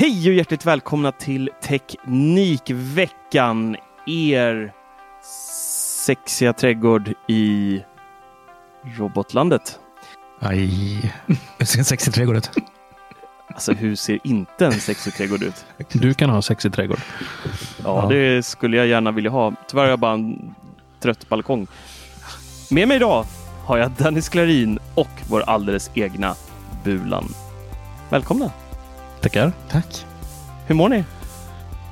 Hej och hjärtligt välkomna till Teknikveckan, er sexiga trädgård i robotlandet. Aj, hur ser en sexig trädgård ut? Alltså hur ser inte en sexig trädgård ut? Du kan ha en sexig trädgård. Ja, det skulle jag gärna vilja ha. Tyvärr har jag bara en trött balkong. Med mig idag har jag Dennis Klarin och vår alldeles egna Bulan. Välkomna! Tackar. Tack. Hur mår ni?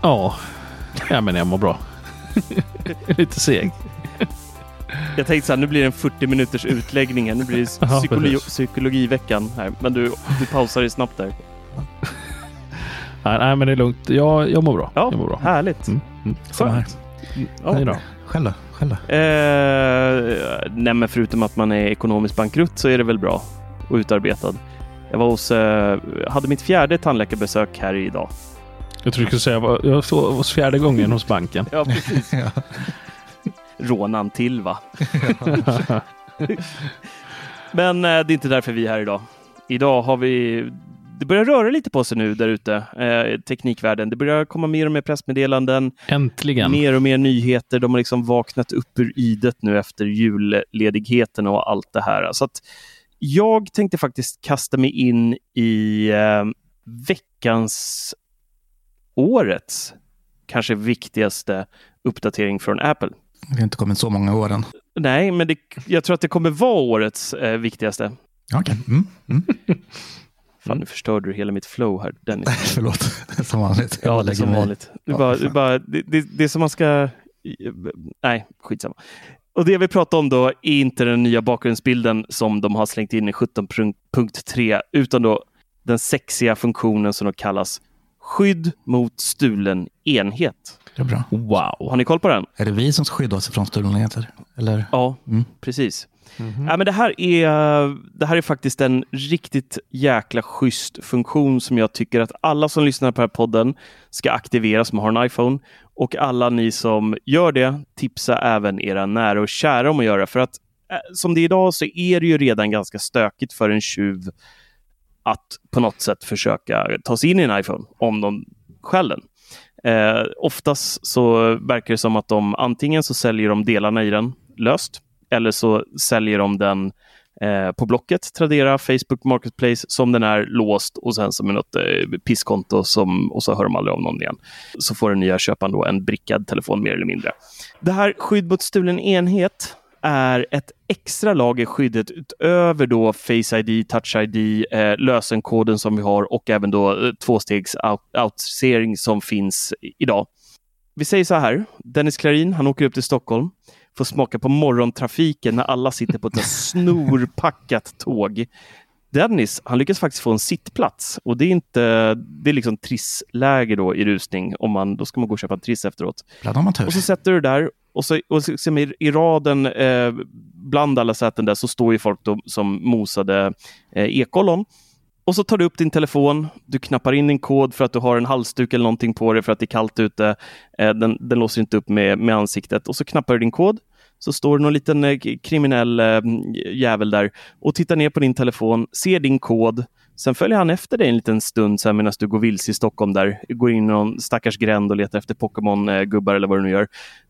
Ja, ja men jag mår bra. Lite seg. Jag tänkte så här, nu blir det en 40 minuters utläggning. här. Nu blir det Ja, psykologi, precis. psykologiveckan här. Men du, du pausar det snabbt där. Nej, nej, men det är lugnt. Jag, jag mår bra. Ja, jag mår bra. härligt. Mm, mm. Samma här. Ja. Då. Själv då? Själv då? Eh, nej, men förutom att man är ekonomiskt bankrutt så är det väl bra och utarbetad. Jag var hos, eh, hade mitt fjärde tandläkarbesök här idag. Jag tror du skulle säga jag var, jag var hos fjärde gången hos banken. Ja, precis. Ja. Rånan till va? Men eh, det är inte därför vi är här idag. Idag har vi det börjar röra lite på sig nu där ute, eh, teknikvärlden. Det börjar komma mer och mer pressmeddelanden, Äntligen. mer och mer nyheter. De har liksom vaknat upp ur idet nu efter julledigheten och allt det här. Så att jag tänkte faktiskt kasta mig in i eh, veckans, årets kanske viktigaste uppdatering från Apple. Det har inte kommit så många år än. Nej, men det, jag tror att det kommer vara årets eh, viktigaste. Okej. Mm. Mm. Fan, nu förstörde du hela mitt flow här, Dennis. Förlåt. Som vanligt. Ja, det är som vanligt. Bara, bara, det är som man ska... Nej, skitsamma. Och det vi pratar om då är inte den nya bakgrundsbilden som de har slängt in i 17.3 utan då den sexiga funktionen som då kallas skydd mot stulen enhet. Det är bra. Wow. Har ni koll på den? Är det vi som ska skydda oss från stulenheter? Eller? Ja, Mm. precis. Ja, men det, här är, det här är faktiskt en riktigt jäkla schysst funktion som jag tycker att alla som lyssnar på den här podden ska aktivera som har en iPhone. Och alla ni som gör det, tipsa även era nära och kära om att göra. För att eh, som det är idag så är det ju redan ganska stökigt för en tjuv att på något sätt försöka ta sig in i en iPhone om de stjäl den. Eh, oftast så verkar det som att de antingen så säljer de delarna i den löst eller så säljer de den eh, på Blocket, Tradera, Facebook Marketplace som den är låst och sen som något eh, pisskonto som, och så hör de aldrig om någon igen. Så får den nya köparen då en brickad telefon mer eller mindre. Det här skydd mot stulen enhet är ett extra lager skyddet utöver då Face ID, Touch ID, eh, lösenkoden som vi har och även då eh, tvåstegs out- autentisering som finns idag. Vi säger så här, Dennis Klarin, han åker upp till Stockholm, får smaka på morgontrafiken när alla sitter på ett snorpackat tåg. Dennis, han lyckas faktiskt få en sittplats och det är inte, det är liksom trissläge då i rusning. Om man, då ska man gå och köpa en triss efteråt. Man tur. Och så sätter du där och så, och så, så i, i raden eh, bland alla säten där så står ju folk då, som mosade eh, ekollon. Och så tar du upp din telefon, du knappar in din kod för att du har en halsduk eller någonting på dig för att det är kallt ute. Eh, den, den låser inte upp med, med ansiktet och så knappar du din kod. Så står det någon liten eh, kriminell eh, jävel där och tittar ner på din telefon, ser din kod. Sen följer han efter dig en liten stund sen medan du går vilse i Stockholm där. Går in i någon stackars gränd och letar efter Pokémon-gubbar eller vad du nu gör.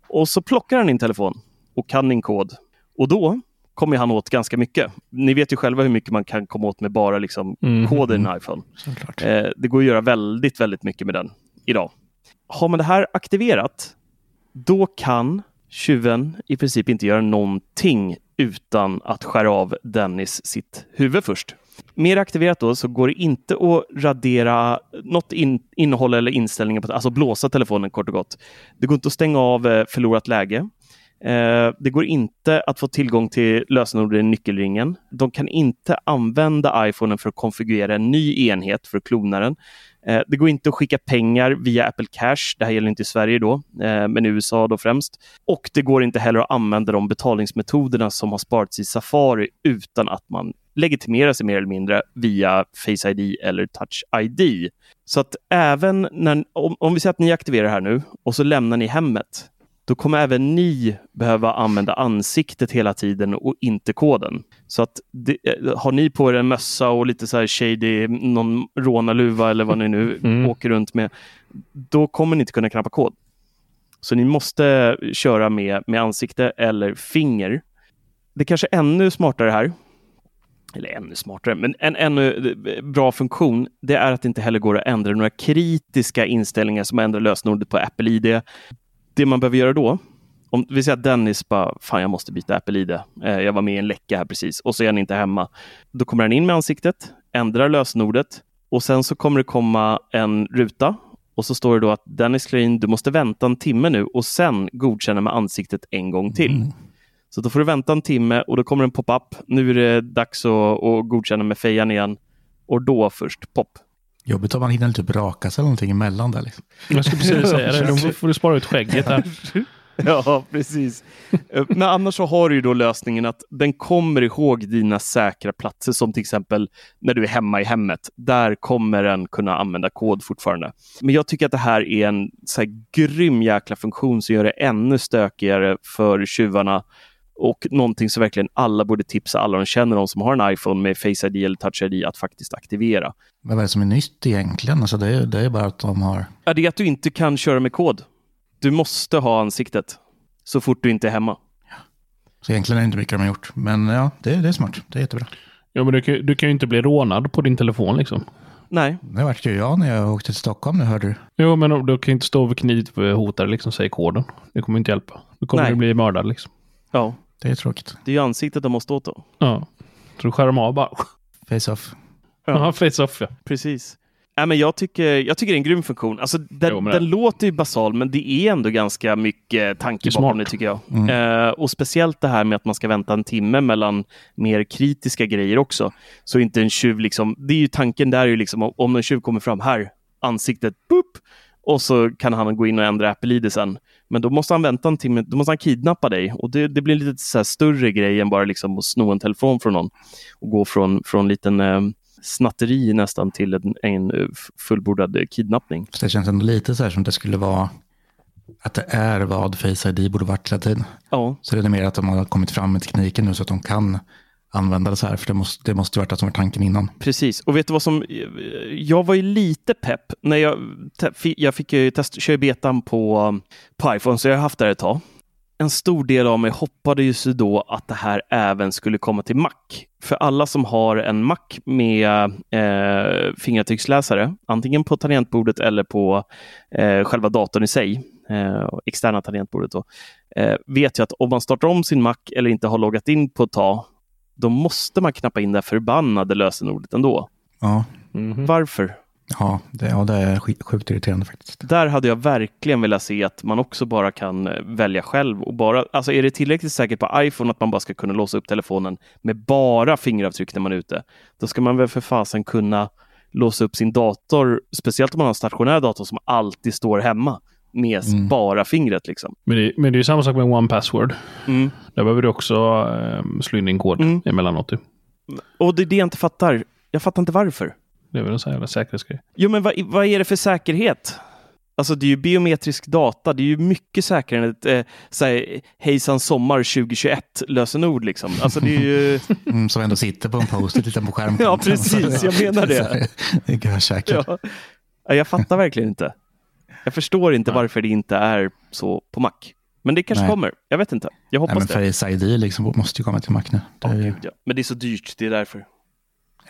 Och så plockar han din telefon och kan din kod. Och då kommer han åt ganska mycket. Ni vet ju själva hur mycket man kan komma åt med bara liksom Mhm. koden i en iPhone. Såklart. Eh, det går att göra väldigt, väldigt mycket med den idag. Har man det här aktiverat, då kan tjuven i princip inte göra någonting utan att skära av Dennis sitt huvud först. Mer aktiverat då så går det inte att radera något in, innehåll eller inställningar, på, alltså blåsa telefonen kort och gott. Det går inte att stänga av eh, förlorat läge. Eh, det går inte att få tillgång till lösenordet i nyckelringen. De kan inte använda iPhonen för att konfigurera en ny enhet för att klona den. Eh, det går inte att skicka pengar via Apple Cash. Det här gäller inte i Sverige då, eh, men i USA då främst. Och det går inte heller att använda de betalningsmetoderna som har sparats i Safari utan att man legitimerar sig mer eller mindre via Face ID eller Touch ID. Så att även när, om, om vi säger att ni aktiverar här nu och så lämnar ni hemmet, då kommer även ni behöva använda ansiktet hela tiden och inte koden. Så att det, eh, har ni på er en mössa och lite så här shady, någon rånarluva eller vad ni nu mm. åker runt med, då kommer ni inte kunna knappa kod. Så ni måste köra med, med ansikte eller finger. Det kanske är ännu smartare här, eller ännu smartare, men en ännu bra funktion, det är att det inte heller går att ändra några kritiska inställningar som ändrar lösenordet på Apple ID. Det man behöver göra då, om vi säger att Dennis bara, fan jag måste byta Apple-ID. Eh, jag var med i en läcka här precis och så är han inte hemma. Då kommer han in med ansiktet, ändrar lösenordet och sen så kommer det komma en ruta och så står det då att Dennis Klein, du måste vänta en timme nu och sen godkänna med ansiktet en gång till. Mm. Så då får du vänta en timme och då kommer en pop-up. Nu är det dags att, att godkänna med fejan igen och då först pop. Jobbigt om man hinner typ raka sig eller någonting emellan där. Liksom. Jag skulle precis säga det. Då får du spara ut skägget där. Ja, precis. Men annars så har du ju då lösningen att den kommer ihåg dina säkra platser som till exempel när du är hemma i hemmet. Där kommer den kunna använda kod fortfarande. Men jag tycker att det här är en så här grym jäkla funktion som gör det ännu stökigare för tjuvarna och någonting som verkligen alla borde tipsa alla de känner om som har en iPhone med Face ID eller Touch ID att faktiskt aktivera. Men vad är det som är nytt egentligen? Alltså det, är, det är bara att de har... Ja, det är att du inte kan köra med kod. Du måste ha ansiktet så fort du inte är hemma. Ja. Så egentligen är det inte mycket de har gjort. Men ja, det, det är smart. Det är jättebra. Ja, men du kan, du kan ju inte bli rånad på din telefon liksom. Nej. Det vart ju jag när jag åkte till Stockholm, nu hörde du. Jo, men du kan inte stå vid knivhotare liksom, säg koden. Det kommer inte hjälpa. Du kommer Nej. bli mördad liksom. Ja. Det är tråkigt. Det är ju ansiktet de måste åt då. Ja. Så du skär dem av bara. Face-off. Ja, face-off ja. Precis. Äh, men jag, tycker, jag tycker det är en grym funktion. Alltså, den, jo, den låter ju basal, men det är ändå ganska mycket tanke bakom det tycker jag. Mm. Uh, och speciellt det här med att man ska vänta en timme mellan mer kritiska grejer också. Så inte en tjuv liksom, det är ju tanken där är ju liksom om en tjuv kommer fram här, ansiktet, boop, och så kan han gå in och ändra Apple-ID sen. Men då måste han vänta en timme, då måste han kidnappa dig och det, det blir en lite så större grej än bara liksom att sno en telefon från någon och gå från, från liten eh, snatteri nästan till en, en fullbordad kidnappning. Så det känns ändå lite så här som det skulle vara att det är vad Face ID borde varit hela tiden. Ja. Så det är mer att de har kommit fram med tekniken nu så att de kan använda det så här, för det måste, det måste varit det som var tanken innan. Precis, och vet du vad som... Jag var ju lite pepp när jag, jag fick ju test, köra betan på, på iPhone, så jag har haft det ett tag. En stor del av mig hoppades ju då att det här även skulle komma till Mac. För alla som har en Mac med eh, fingeravtrycksläsare, antingen på tangentbordet eller på eh, själva datorn i sig, eh, externa tangentbordet, då, eh, vet ju att om man startar om sin Mac eller inte har loggat in på ett tag då måste man knappa in det förbannade lösenordet ändå. Ja. Mm -hmm. Varför? Ja det, ja, det är sjukt irriterande faktiskt. Där hade jag verkligen velat se att man också bara kan eh, välja själv. Och bara, alltså är det tillräckligt säkert på iPhone att man bara ska kunna låsa upp telefonen med bara fingeravtryck när man är ute, då ska man väl för fasen kunna låsa upp sin dator, speciellt om man har en stationär dator som alltid står hemma med mm. bara fingret. Liksom. Men, det, men det är samma sak med One Password. Mm. Där behöver du också um, slå in din kod mm. emellanåt. Och det är det jag inte fattar. Jag fattar inte varför. Det är väl en sån jävla säkerhetsgrej. Jo, men vad, vad är det för säkerhet? Alltså det är ju biometrisk data, det är ju mycket säkrare än ett eh, såhär, hejsan sommar 2021 lösenord liksom. Alltså det är ju... Mm, som ändå sitter på en post-it lite på skärmen. ja, precis, jag menar det. det är säkert. Ja. Jag fattar verkligen inte. Jag förstår inte Nej. varför det inte är så på Mac. Men det kanske Nej. kommer. Jag vet inte. Jag hoppas Nej, men det. Face ID liksom måste ju komma till Mac nu. Det oh, ju... ja. Men det är så dyrt, det är därför.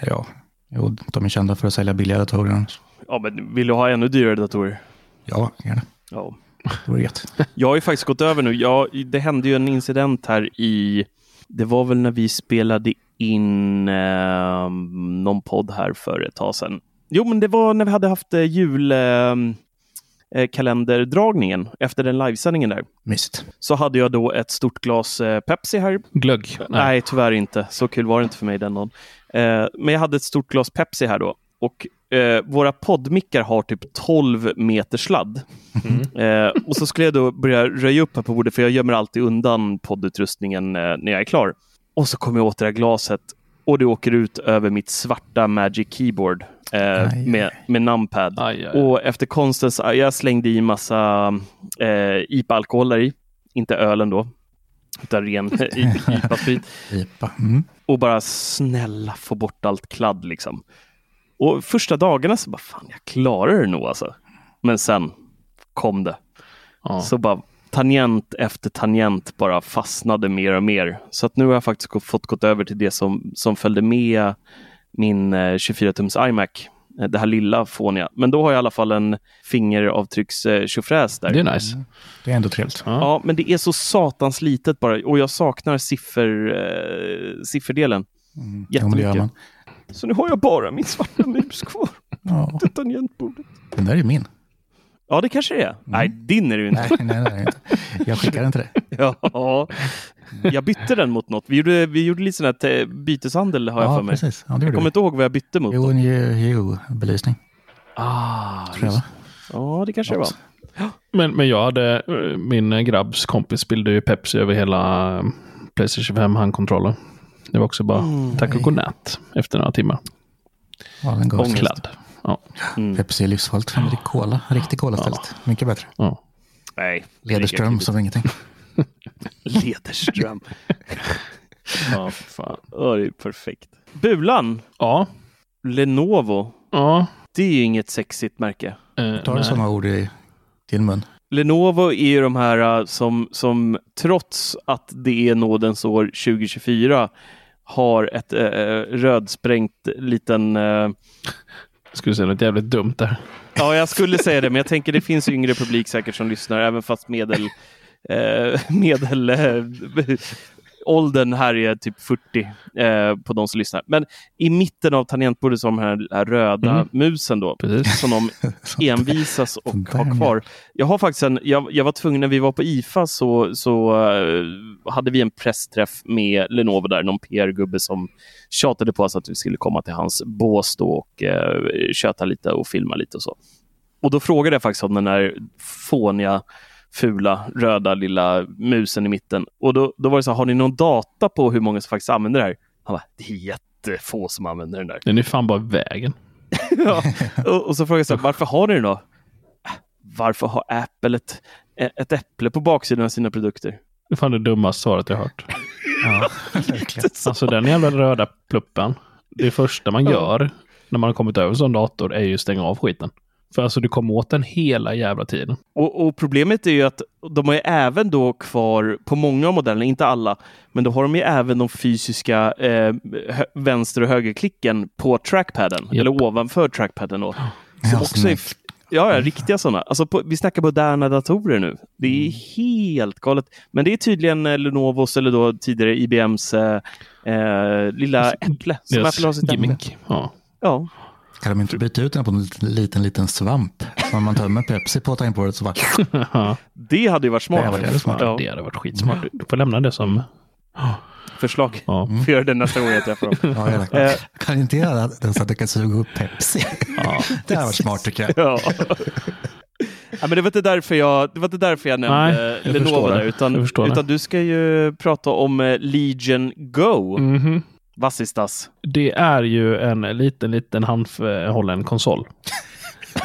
Ja, jo, de är kända för att sälja billiga datorer. Ja, men vill du ha ännu dyrare datorer? Ja, gärna. Ja. Det vore gött. jag har ju faktiskt gått över nu. Jag, det hände ju en incident här i... Det var väl när vi spelade in eh, någon podd här för ett tag sedan. Jo, men det var när vi hade haft eh, jul... Eh, kalenderdragningen efter den livesändningen där. Mysigt. Så hade jag då ett stort glas eh, Pepsi här. Glögg? Nej. Nej. tyvärr inte. Så kul var det inte för mig den dagen. Eh, men jag hade ett stort glas Pepsi här då. Och eh, våra poddmickar har typ 12 meter sladd. Mm. Eh, och så skulle jag då börja röja upp här på bordet, för jag gömmer alltid undan poddutrustningen eh, när jag är klar. Och så kommer jag åt det här glaset och det åker ut över mitt svarta Magic Keyboard eh, med, med numpad. Aj, aj. Och efter konstens, jag slängde i massa eh, IPA-alkohol där i, inte ölen då, utan ren IPA-sprit. IPA. Mm. Och bara snälla få bort allt kladd liksom. Och första dagarna så bara, fan jag klarar det nog alltså. Men sen kom det. Ja. Så bara tangent efter tangent bara fastnade mer och mer. Så att nu har jag faktiskt fått gått över till det som, som följde med min 24-tums eh, iMac. Eh, det här lilla fåniga. Men då har jag i alla fall en fingeravtrycks eh, där. Det är nice. Mm. Det är ändå trevligt. Ja. ja. men det är så satans litet bara och jag saknar siffer, eh, sifferdelen. Mm. Jättemycket. Ja, så nu har jag bara min svarta mus kvar. Ja. Det tangentbordet. Den där är min. Ja, det kanske det är. Mm. Nej, din är det ju inte. Nej, nej, nej, inte. Jag skickar till dig. ja, jag bytte den mot något. Vi gjorde, vi gjorde lite sån här byteshandel har jag för mig. Precis. Ja, jag kommer inte ihåg vad jag bytte mot. Jo, en Hue-belysning. Ah, tror jag, Ja, det kanske det var. Men, men jag hade, eh, min grabbs kompis spillde ju Pepsi över hela eh, Playstation 5 handkontrollen. Det var också bara mm, tack och godnatt efter några timmar. Ja, den går Ångladd. Ja. Mm. Pepsi är livsfarligt. Fan, det är cola. Riktig cola istället. Ja. Mycket bättre. Ja. Nej. Lederström som ingenting. Lederström. ja, fan. Oh, det är perfekt. Bulan. Ja. Lenovo. Ja. Det är ju inget sexigt märke. Uh, Tar du sådana ord i din mun? Lenovo är ju de här uh, som, som trots att det är nådens år 2024 har ett uh, rödsprängt liten uh, skulle säga något jävligt dumt där. Ja, jag skulle säga det, men jag tänker det finns yngre publik säkert som lyssnar, även fast medel, eh, medel eh, åldern här är typ 40 eh, på de som lyssnar. Men i mitten av tangentbordet så har de här, här röda mm. musen då, Precis. som de envisas och har kvar. Jag har faktiskt en, jag, jag var tvungen när vi var på IFA så, så uh, hade vi en pressträff med Lenovo där, någon PR-gubbe som tjatade på oss att vi skulle komma till hans bås då och uh, köta lite och filma lite och så. Och då frågade jag faktiskt om den där fåniga fula röda lilla musen i mitten. Och då, då var det så här, har ni någon data på hur många som faktiskt använder det här? Han bara, det är jättefå som använder den där. Den är fan bara vägen. ja, och, och, så frågade jag så här, varför har ni den då? Varför har Apple ett, ett äpple på baksidan av sina produkter? Det är fan det dummaste svaret jag hört. ja, alltså den jävla röda pluppen. Det första man gör när man har kommit över en sån dator är ju att stänga av skiten. För alltså du kommer åt den hela jävla tiden. Och, och, problemet är ju att de har ju även då kvar på många av modellerna, inte alla, men då har de ju även de fysiska eh, vänster och högerklicken på trackpaden, yep. eller ovanför trackpaden. Då, som också är, ja, ja, riktiga sådana. Alltså på, vi snackar moderna datorer nu. Det är mm. helt galet. Men det är tydligen eh, Lenovos eller då tidigare IBMs eh, eh, lilla äpple. Som Apple har sitt gimmick. Ja. ja. Kan de inte byta ut den på en liten, liten, svamp? Som man tömmer Pepsi på tangentbordet så bara... det hade ju varit smart. Det hade varit, smart. Ja. Det hade varit skitsmart. Du får lämna det som... Förslag. Ja. Mm. Får göra det nästa gång jag träffar dem. Ja, jag eh. kan inte göra det så att du kan suga upp Pepsi. Ja. det hade varit smart tycker jag. Ja. Ja, men det var inte därför jag, det var inte därför jag nämnde Nej, Lenovo där, utan, utan du ska ju prata om eh, Legion Go. Mm -hmm. Vassistas. Det är ju en liten, liten handhållen konsol.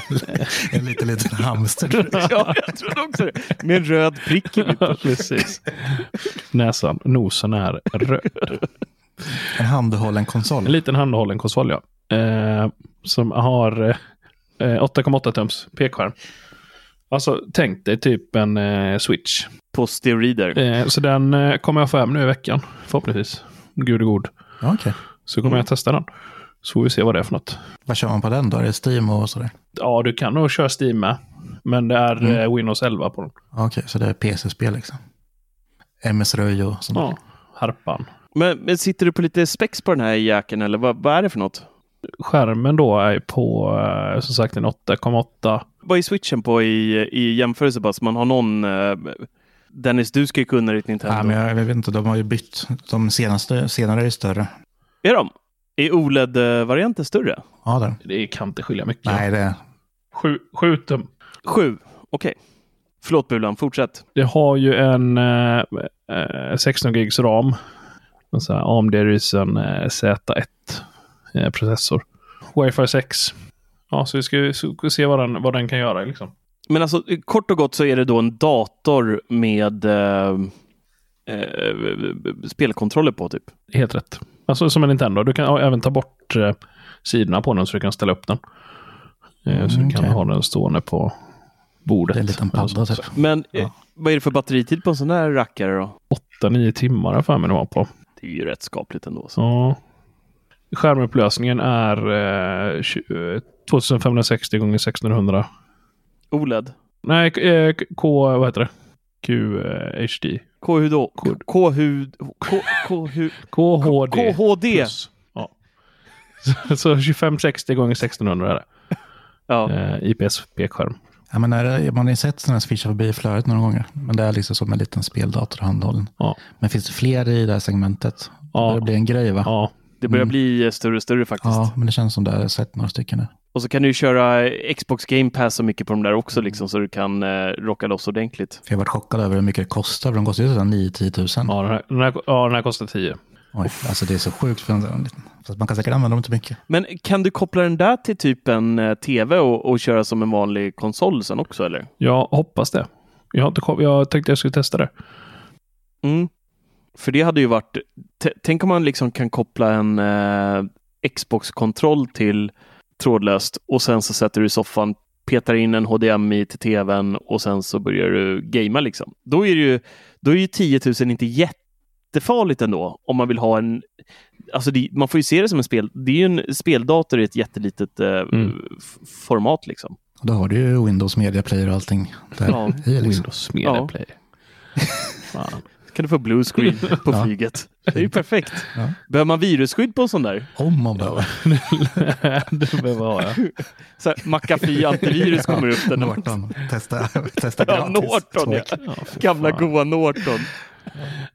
en liten, liten hamster. ja, jag trodde också det. Med en röd prick i mitten. Precis. Näsan, nosen är röd. En handhållen konsol. En liten handhållen konsol, ja. Eh, som har eh, 8,8 tums pekskärm. Alltså, tänk dig typ en eh, switch. På steroider. Eh, så den eh, kommer jag få hem nu i veckan, förhoppningsvis. Gud och god. Okay. Så kommer mm. jag testa den. Så får vi se vad det är för något. Vad kör man på den då? Är det Steam och sådär? Ja, du kan nog köra Steam med. Men det är mm. Eh, Windows 11 på den. Okej, okay, så det är PC-spel liksom? MS-röj och sånt Ja, harpan. Men, men, sitter du på lite spex på den här jäkeln eller vad, vad, är det för något? Skärmen då är på eh, som sagt en 8,8 Vad är switchen på i, i jämförelse bara så man har någon... Eh, Dennis, du ska ju kunna ditt Nintendo. Ja, men jag, jag vet inte, de har ju bytt. De senaste, senare är större. Är de? Är OLED-varianten större? Ja, där. Det kan inte skilja mycket. Nej, det Sju, sju tum. Sju, okej. Förlåt Bulan, fortsätt. Det har ju en eh, eh, 16 gigs ram. En sån här AMD Ryzen eh, Z1 eh, processor. Wi-Fi 6. Ja, så vi ska, ska se vad den, vad den kan göra. Liksom. Men alltså kort och gott så är det då en dator med eh, eh, spelkontroller på typ? Helt rätt. Alltså som en Nintendo. Du kan ja, även ta bort eh, sidorna på den så du kan ställa upp den. Eh, så du kan okej. ha den stående på bordet. Det är en liten padda typ. Men Ja. eh, vad är det för batteritid på en sån här rackare då? 8-9 timmar har jag för mig det var på. Det är ju rätt skapligt ändå. Så. Ja. Skärmupplösningen är eh, tju- eh, 2560 x 1600. OLED? Nej, k- eh, k-. Vad heter det? QHD. K hur då? K hur... K K hur... KHD. KHD! plus. Ja. Så, så 2560 x 1600 är det. Ja. Eh, IPS-pekskärm. Ja, men är det, man har ju sett sådana här swisha förbi i flödet några gånger. Men det är liksom som en liten speldator handhållen. Ja. Men finns det fler i det här segmentet? Ja. Det blir en grej va? Ja, Det börjar Mm. bli eh, större och större faktiskt. Ja, men det känns som det har sett några stycken nu. Och så kan du ju köra Xbox Game Pass så mycket på de där också liksom så du kan eh, rocka loss ordentligt. För jag har varit chockad över hur mycket det kostar. För de kostar ju sådär 9-10 tusen. ja, den här, den här, ja, den här kostar 10. Oj, alltså det är så sjukt för en. Fast man kan säkert använda dem till mycket. Men kan du koppla den där till typ en eh, tv och, och köra som en vanlig konsol sen också eller? Jag hoppas det. Jag, har inte, jag tänkte jag skulle testa det. Mm. För det hade ju varit... Tänk om man liksom kan koppla en eh, Xbox-kontroll till trådlöst och sen så sätter du i soffan, petar in en HDMI till tvn och sen så börjar du gamea liksom. Då är det ju, då är ju 10 000 inte jättefarligt ändå om man vill ha en... Alltså det, man får ju se det som en spel... Det är ju en speldator i ett jättelitet eh, Mm. format liksom. Och då har du ju Windows Media Player och allting där Ja, i. Liksom. Windows Media Ja. Player. Kan du få blue screen på Ja. flyget. Det är ju perfekt. Ja. Behöver man virusskydd på en sån där? Om man behöver. det behöver ha, ja. Så här, McAfee antivirus kommer upp där. Norton. Testa, testa Ja, gratis. Norton ja. ja Gamla fan. goa Norton.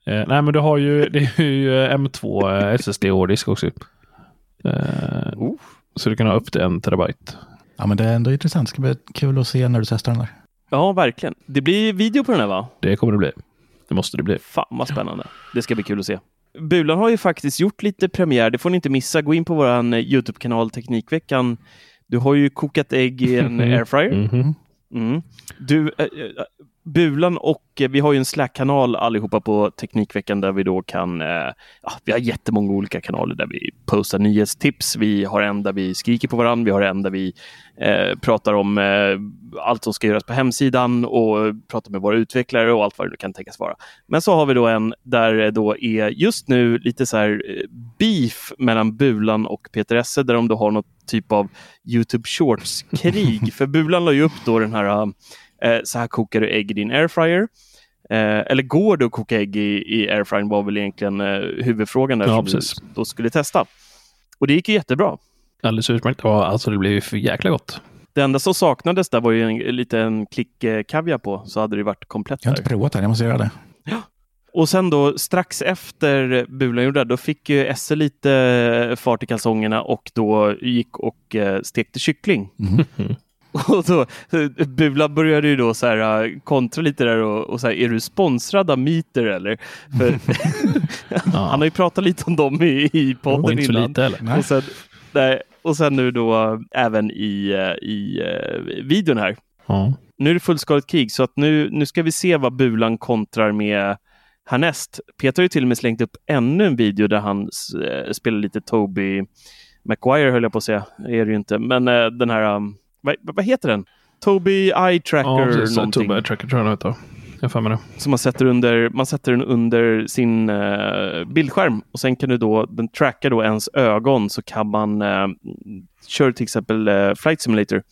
Eh, nej, men du har ju, det är ju eh, M2 eh, SSD-hårddisk också. Eh, Oh. Så du kan ha upp till en terabyte. Ja, men det är ändå intressant. Det ska bli kul att se när du testar den där. Ja, verkligen. Det blir video på den här va? Det kommer det bli. Det måste det bli. Fan vad spännande. Det ska bli kul att se. Bulan har ju faktiskt gjort lite premiär. Det får ni inte missa. Gå in på vår Youtube-kanal Teknikveckan. Du har ju kokat ägg i en airfryer. Mhm. Mm. Du, eh, eh, Bulan och eh, vi har ju en Slack-kanal allihopa på Teknikveckan där vi då kan, eh, ja, vi har jättemånga olika kanaler där vi postar nyhetstips. Vi har en där vi skriker på varandra, vi har en där vi eh, pratar om eh, allt som ska göras på hemsidan och pratar med våra utvecklare och allt vad det nu kan tänkas vara. Men så har vi då en där det då är just nu lite så här eh, beef mellan Bulan och Peter Esse där de då har något typ av Youtube Shorts-krig. För Bulan la ju upp då den här eh, så här kokar du ägg i din airfryer. Eh, eller går det att koka ägg i, i airfryern var väl egentligen eh, huvudfrågan där Ja, som precis. vi då skulle testa. Och det gick ju jättebra. Alldeles utmärkt. Ja, alltså det blev ju för jäkla gott. Det enda som saknades där var ju en liten klick eh, kaviar på, så hade det varit komplett Jag har inte provat det, jag måste göra det. Och sen då strax efter Bulan gjorde det, då fick ju Esse lite fart i kalsongerna och då gick och eh, stekte kyckling. Mhm. Och då, Bulan började ju då så här eh, kontra lite där och, och så här, är du sponsrad av Meter eller? För han har ju pratat lite om dem i, i Och podden inte så innan. lite heller. Nej. Och sen, nej, och sen nu då eh, även i, eh, i eh, videon här. Ja. Nu är det fullskaligt krig så att nu, nu ska vi se vad Bulan kontrar med härnäst. Peter har ju till och med slängt upp ännu en video där han eh, spelar lite Toby Maguire höll jag på att säga. Är det ju inte. Men eh, den här, um, vad, vad heter den? Toby Eye Tracker Ja, precis. någonting. Tuba Tracker tror jag den heter. Jag för mig det. Som man sätter under, man sätter den under sin eh, bildskärm och sen kan du då, den trackar då ens ögon så kan man, eh, kör till exempel eh, Flight Simulator,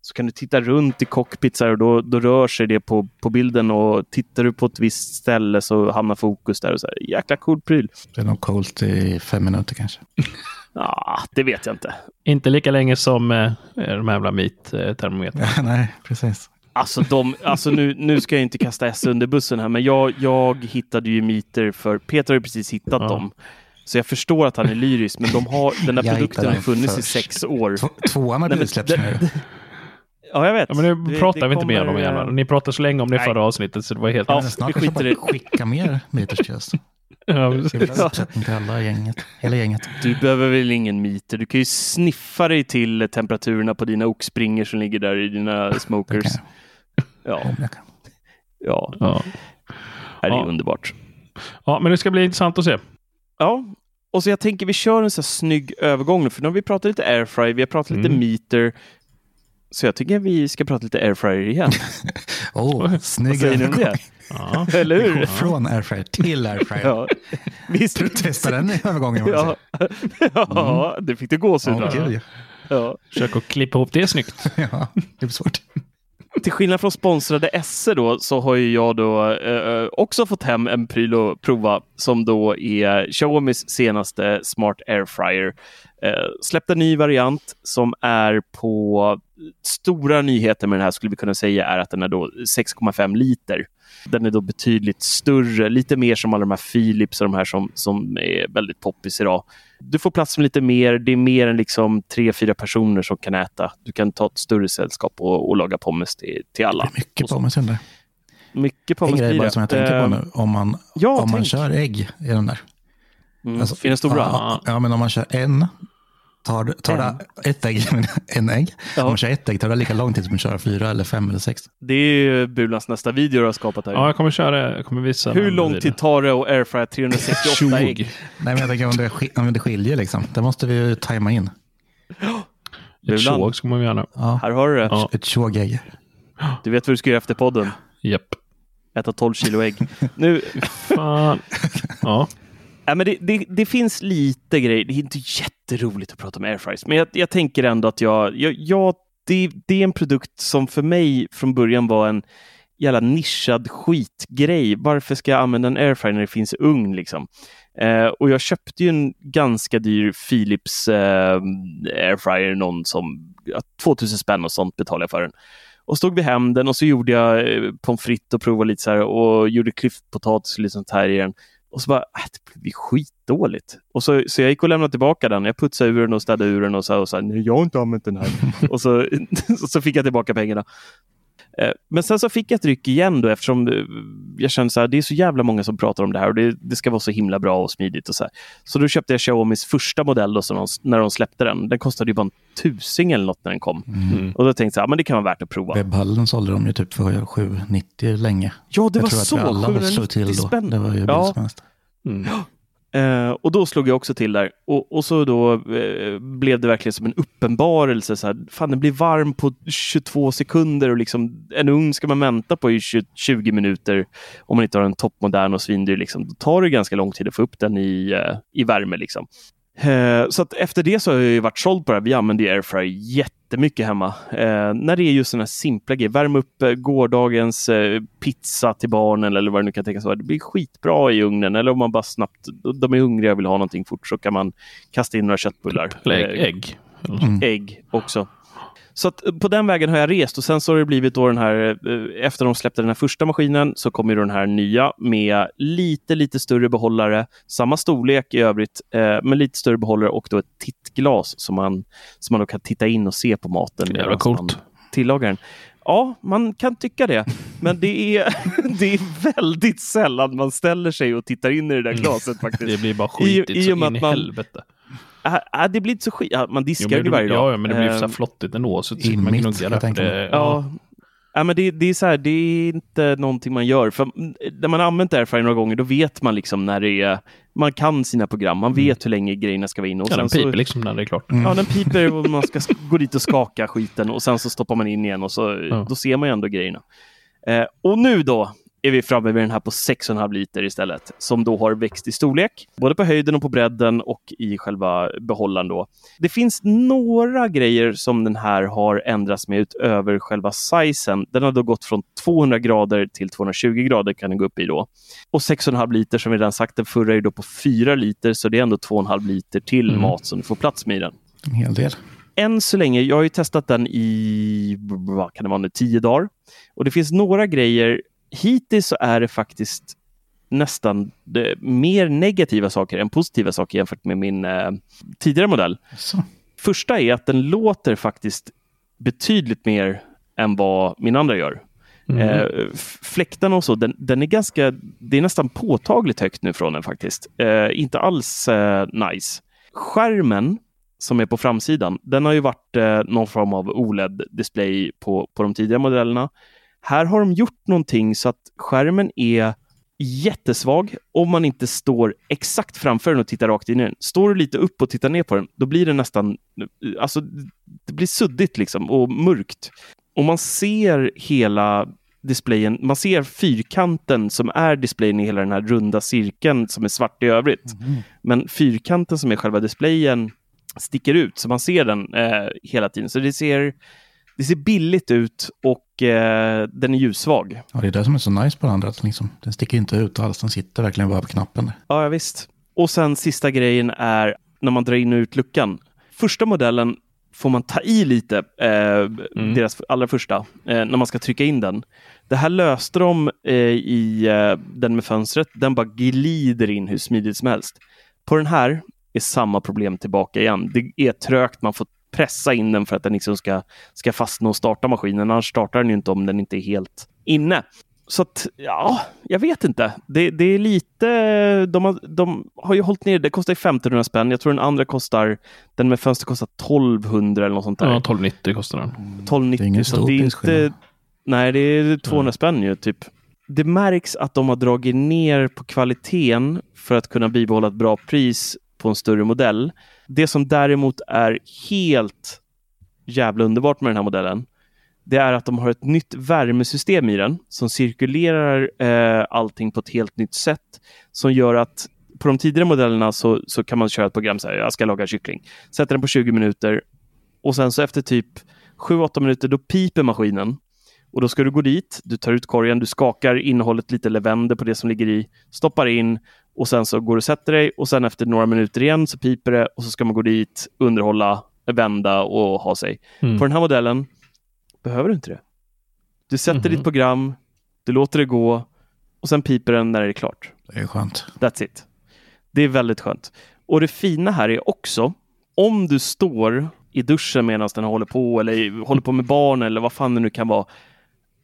så kan du titta runt i cockpit så här, och då, då rör sig det på, på bilden och tittar du på ett visst ställe så hamnar fokus där och så här. Jäkla cool pryl. Det är nog coolt i fem minuter kanske. Ja, det vet jag inte. Inte lika länge som eh, de här jävla meat-termometrarna. Nej, precis. Alltså, de, alltså nu, nu ska jag inte kasta S under bussen här, men jag, jag hittade ju meter för Peter har ju precis hittat Ja. dem. Så jag förstår att han är lyrisk, men de har, den där Jag produkten har funnits i först. sex år. Två- Tvåan har släppts det- nu. Ja, jag vet. Ja, men nu Det- pratar det vi inte mer om det eh, Ni pratade så länge om det i förra avsnittet så det var helt... Ja, Ja, vi skiter i bara skicka mer meters. Ja, uppsättning till alla gänget. Hela gänget. Du behöver väl ingen meter? Du kan ju sniffa dig till temperaturerna på dina oxspringor som ligger där i dina smokers. Ja, ja. Ja. Det är Ja. underbart. ja, men det ska bli intressant att se. Ja, och så jag tänker vi kör en så här snygg övergång nu, för nu har vi pratat lite airfry, vi har pratat lite Mm. meter. Så jag tycker vi ska prata lite airfryer igen. Åh, Vad snygg övergång. Ja. Eller hur? från airfryer till airfryer. Ja. Visst. Testa den i övergången. Ja, ja det fick du gåshud av. ja. Försök att klippa ihop det snyggt. ja. Det blir svårt. Till skillnad från sponsrade SE då så har ju jag då eh, också fått hem en pryl att prova som då är Xiaomis senaste Smart Airfryer. Eh, släppt en ny variant som är på stora nyheter med den här skulle vi kunna säga är att den är då 6,5 liter. Den är då betydligt större, lite mer som alla de här Philips och de här som, som är väldigt poppis idag. Du får plats med lite mer. Det är mer än liksom tre, fyra personer som kan äta. Du kan ta ett större sällskap och, och laga pommes till, till alla. Mycket Och så- pommes i den där. Mycket En pommes grej blir bara det. som jag tänker på Eh, nu. Om man, Ja, om man kör ägg i den där. Mm. Alltså, I den stora? Ja, ja, men om man kör en, tar, du- tar det ett ägg, en ägg. Ja. Om man kör ett ägg tar det lika lång tid som att köra fyra eller fem eller sex. Det är ju Bulans nästa video du har skapat här. Ja, jag kommer köra, jag kommer visa. Hur lång videon. tid tar det att airfrya 368 ägg? Nej, men jag tänker om det, om det skiljer liksom. Det måste vi ju tajma in. Ett tjog ska man göra. Ja, Här har du det. Ja. ett tjogägg. Du vet vad du ska göra efter podden. Japp. Äta 12 kilo ägg. Nu, Fan. Ja ja, men det, det, det finns lite grejer. Det är inte jätteroligt att prata om airfryers, men jag, jag tänker ändå att jag, jag, jag det, det är en produkt som för mig från början var en jävla nischad skitgrej. Varför ska jag använda en airfryer när det finns ugn liksom? Eh, och jag köpte ju en ganska dyr Philips eh, airfryer, någon som ja, 2000 spänn och sånt betalade jag för den. Och stod vi hem den och så gjorde jag eh, pommes frites och provade lite så här och gjorde klyftpotatis och lite sånt här i den. Och så bara, äh, det blir skitdåligt. Och så, så jag gick och lämnade tillbaka den. Jag putsade ur den och städade ur den och sa, och sa nej, jag har inte använt den här. och så, så fick jag tillbaka pengarna. Eh, Men sen så fick jag ett ryck igen då eftersom eh, jag kände så här, det är så jävla många som pratar om det här och det, det ska vara så himla bra och smidigt och så här. Så då köpte jag Xiaomis första modell då, som de, när de släppte den. Den kostade ju bara en tusing eller något när den kom. Mm. Och då tänkte jag så här, men det kan vara värt att prova. Webbhallen sålde de ju typ för 7,90 länge. Ja, det jag var tror att så! vi alla slog 790 till då. spänn. Det var ju Ja. billigt som helst. Mm. Eh, och då slog jag också till där. Och, och så då eh, blev det verkligen som en uppenbarelse. Så här, fan, den blir varm på 22 sekunder och liksom, en ugn ska man vänta på i 20, 20 minuter. Om man inte har en toppmodern och svindyr. Liksom, då tar det ganska lång tid att få upp den i, eh, i värme. Liksom. Eh, så efter det så har jag ju varit såld på det här. Vi använder ju airfryer jättemycket hemma. Eh, när det är just sådana här simpla grejer. Värma upp eh, gårdagens eh, pizza till barnen eller vad det nu kan tänkas vara. Det blir skitbra i ugnen. Eller om man bara snabbt, de är hungriga och vill ha någonting fort så kan man kasta in några köttbullar. Eller Eh, ägg. ägg. Mm. ägg också. Så eh, på den vägen har jag rest och sen så har det blivit då den här, eh, efter de släppte den här första maskinen så kommer ju den här nya med lite, lite större behållare, samma storlek i övrigt, eh, men lite större behållare och då ett tittglas som man, som man då kan titta in och se på maten. Jävla medan coolt. Tillagar den. Ja, man kan tycka det, men det är, det är väldigt sällan man ställer sig och tittar in i det där Mm. glaset faktiskt. Det blir bara I- skitigt i så och med in i helvete. Äh, äh, det blir inte så skit. Man diskar Jo, det, varje dag. ja, men det blir ju så här Eh, flottigt ändå. Så I sitter man mitt, jag Det, mig. Ja. Ja, men det, det, är så här, det är inte någonting man gör. För mm, när man har använt airfryer några gånger, då vet man liksom när det är... Man kan sina program, man vet hur länge grejerna ska vara inne. Och Ja, den piper så, liksom när det är klart. Ja, den piper och man ska sk- gå dit och skaka skiten och sen så stoppar man in igen och så Ja. då ser man ju ändå grejerna. Eh, och nu då är vi framme vid den här på 6,5 liter istället, som då har växt i storlek, både på höjden och på bredden och i själva behållaren. Då. Det finns några grejer som den här har ändrats med utöver själva sizen. Den har då gått från 200 grader till 220 grader kan den gå upp i då. Och 6,5 liter som vi redan sagt, den förra är då på 4 liter, så det är ändå 2,5 liter till mm. mat som du får plats med i den. En hel del än så länge, jag har ju testat den i vad kan det vara nu, tio dagar. Och det finns några grejer. Hittills så är det faktiskt nästan det, mer negativa saker än positiva saker jämfört med min eh, tidigare modell. Så. Första är att den låter faktiskt betydligt mer än vad min andra gör. Mm. Eh, fläktarna och så, den, den, är ganska, det är nästan påtagligt högt nu från den faktiskt. Eh, inte alls eh, nice. Skärmen som är på framsidan, den har ju varit eh, någon form av OLED-display på, på de tidigare modellerna. Här har de gjort någonting så att skärmen är jättesvag om man inte står exakt framför den och tittar rakt in i den. Står du lite upp och tittar ner på den, då blir det nästan, alltså det blir suddigt liksom och mörkt. Och man ser hela displayen, man ser fyrkanten som är displayen i hela den här runda cirkeln som är svart i övrigt. Mm. Men fyrkanten som är själva displayen sticker ut så man ser den eh, hela tiden. Så det ser, det ser billigt ut och eh, den är ljussvag. Ja, det är det som är så nice på den andra. Liksom, den sticker inte ut alls, den sitter verkligen bara på knappen. Ja, ja, visst. Och sen sista grejen är när man drar in och ut luckan. Första modellen får man ta i lite, eh, mm. deras allra första, eh, när man ska trycka in den. Det här löste de eh, i eh, den med fönstret. Den bara glider in hur smidigt som helst. På den här är samma problem tillbaka igen. Det är trögt, man får pressa in den för att den liksom ska, ska fastna och starta maskinen. Annars startar den ju inte om den inte är helt inne. Så att, ja, jag vet inte. Det, det är lite, de har, de har ju hållit ner, det kostar 1500 spänn. Jag tror den andra kostar, den med fönster kostar 1200 eller något sånt där. Ja, 1290 kostar den. 1290, det är ingen så det är inte, nej det är 200 mm. spänn ju typ. Det märks att de har dragit ner på kvaliteten för att kunna bibehålla ett bra pris på en större modell. Det som däremot är helt jävla underbart med den här modellen, det är att de har ett nytt värmesystem i den som cirkulerar eh, allting på ett helt nytt sätt som gör att på de tidigare modellerna så, så kan man köra ett program så här, jag ska laga kyckling. Sätter den på 20 minuter och sen så efter typ 7-8 minuter då piper maskinen och då ska du gå dit, du tar ut korgen, du skakar innehållet lite eller vänder på det som ligger i, stoppar in och sen så går du och sätter dig och sen efter några minuter igen så piper det och så ska man gå dit, underhålla, vända och ha sig. Mm. På den här modellen behöver du inte det. Du sätter mm. ditt program, du låter det gå och sen piper den när det är klart. Det är skönt. That's it. Det är väldigt skönt. Och det fina här är också, om du står i duschen medan den håller på eller håller på med barn eller vad fan det nu kan vara.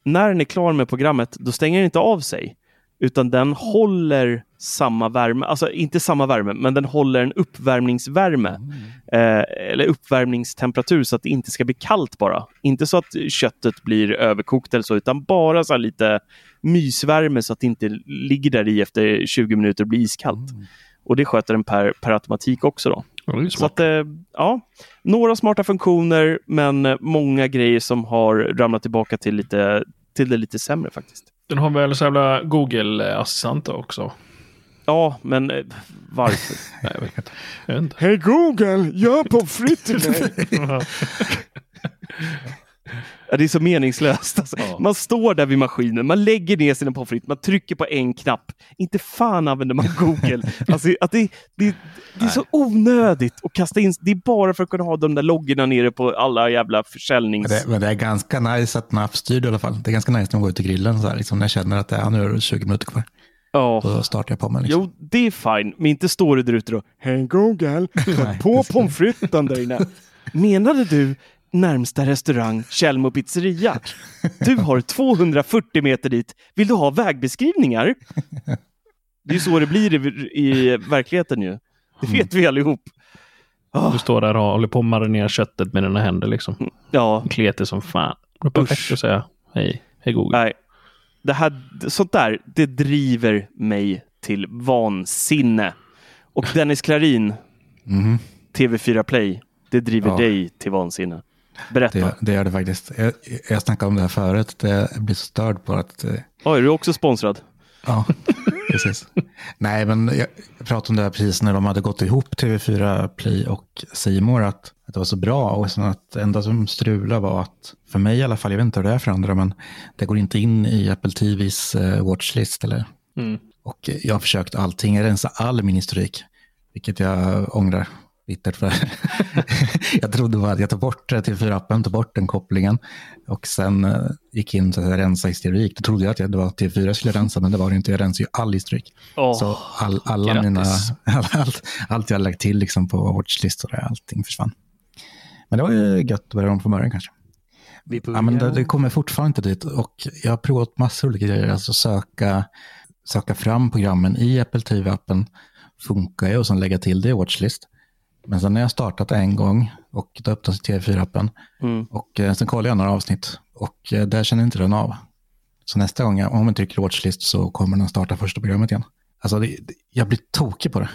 När den är klar med programmet, då stänger den inte av sig utan den håller samma värme, alltså inte samma värme, men den håller en uppvärmningsvärme mm. eh, eller uppvärmningstemperatur så att det inte ska bli kallt bara. Inte så att köttet blir överkokt eller så, utan bara så lite mysvärme så att det inte ligger där i efter 20 minuter och blir iskallt. Mm. Och det sköter den per, per automatik också då. Ja, så att, eh, ja, några smarta funktioner, men många grejer som har ramlat tillbaka till, lite, till det lite sämre faktiskt. Den har väl så jävla Google-assistent också? Ja, men eh, varför? Nej, jag vet inte. Hej Google, gör pommes frites till mig! Ja, det är så meningslöst. Alltså. Ja. Man står där vid maskinen, man lägger ner sina pommes frites, man trycker på en knapp. Inte fan använder man Google. alltså, att det, det, det är så onödigt att kasta in. Det är bara för att kunna ha de där loggorna nere på alla jävla försäljnings... Men det, men det är ganska nice att man är styrd i alla fall. Det är ganska nice när man går ut till grillen så här, liksom, när jag känner att det är, nu är det 20 minuter kvar. Ja. Då startar jag på mig. Liksom. Jo, det är fine, men inte står du där ute och Hej Google, på pommes fritesen där inne. Menade du närmsta restaurang Tjällmo pizzeria. Du har 240 meter dit. Vill du ha vägbeskrivningar? Det är så det blir i, i verkligheten ju. Det vet vi allihop. Oh. Du står där och håller på att marinera köttet med dina händer liksom. Ja. Kletig som fan. Det är perfekt att säga hej, hej Google. Nej. Det här, sånt där, det driver mig till vansinne. Och Dennis Klarin, mm. TV4 Play, det driver ja. dig till vansinne. Berätta. Det, det gör det faktiskt. Jag, jag snackade om det här förut. Det, jag blir så störd på att... eh, Oj, är du också sponsrad? Ja, precis. Nej, men jag jag pratade om det här precis när de hade gått ihop TV4 Play och Simor att, att det var så bra. Och sen att det enda som strulade var att, för mig i alla fall, jag vet inte hur det är för andra, men det går inte in i Apple TVs eh, watchlist. Eller? Mm. Och jag har försökt allting, jag rensar all min historik, vilket jag ångrar bittert för. jag trodde bara att jag tog bort TV4-appen, tog bort den kopplingen och sen eh, gick in och rensa historik. Då trodde jag att det var TV4 jag skulle rensa, men det var det inte. Jag rensade ju all historik. Åh, Så all, alla grattis. mina, allt, allt jag lagt till liksom på watchlist och det, allting försvann. Men det var ju gött att börja om från början kanske. Ja, men det, det kommer fortfarande inte dit och jag har provat massor olika grejer. Alltså söka, söka fram programmen i Apple TV-appen funkar ju och sen lägga till det i watchlist. Men sen när jag startat en gång och då öppnas TV4-appen Mm. och eh, sen kollar jag några avsnitt och eh, där känner inte den av. Så nästa gång, jag- om man trycker watchlist så kommer den starta första programmet igen. Alltså det, det, jag blir tokig på det.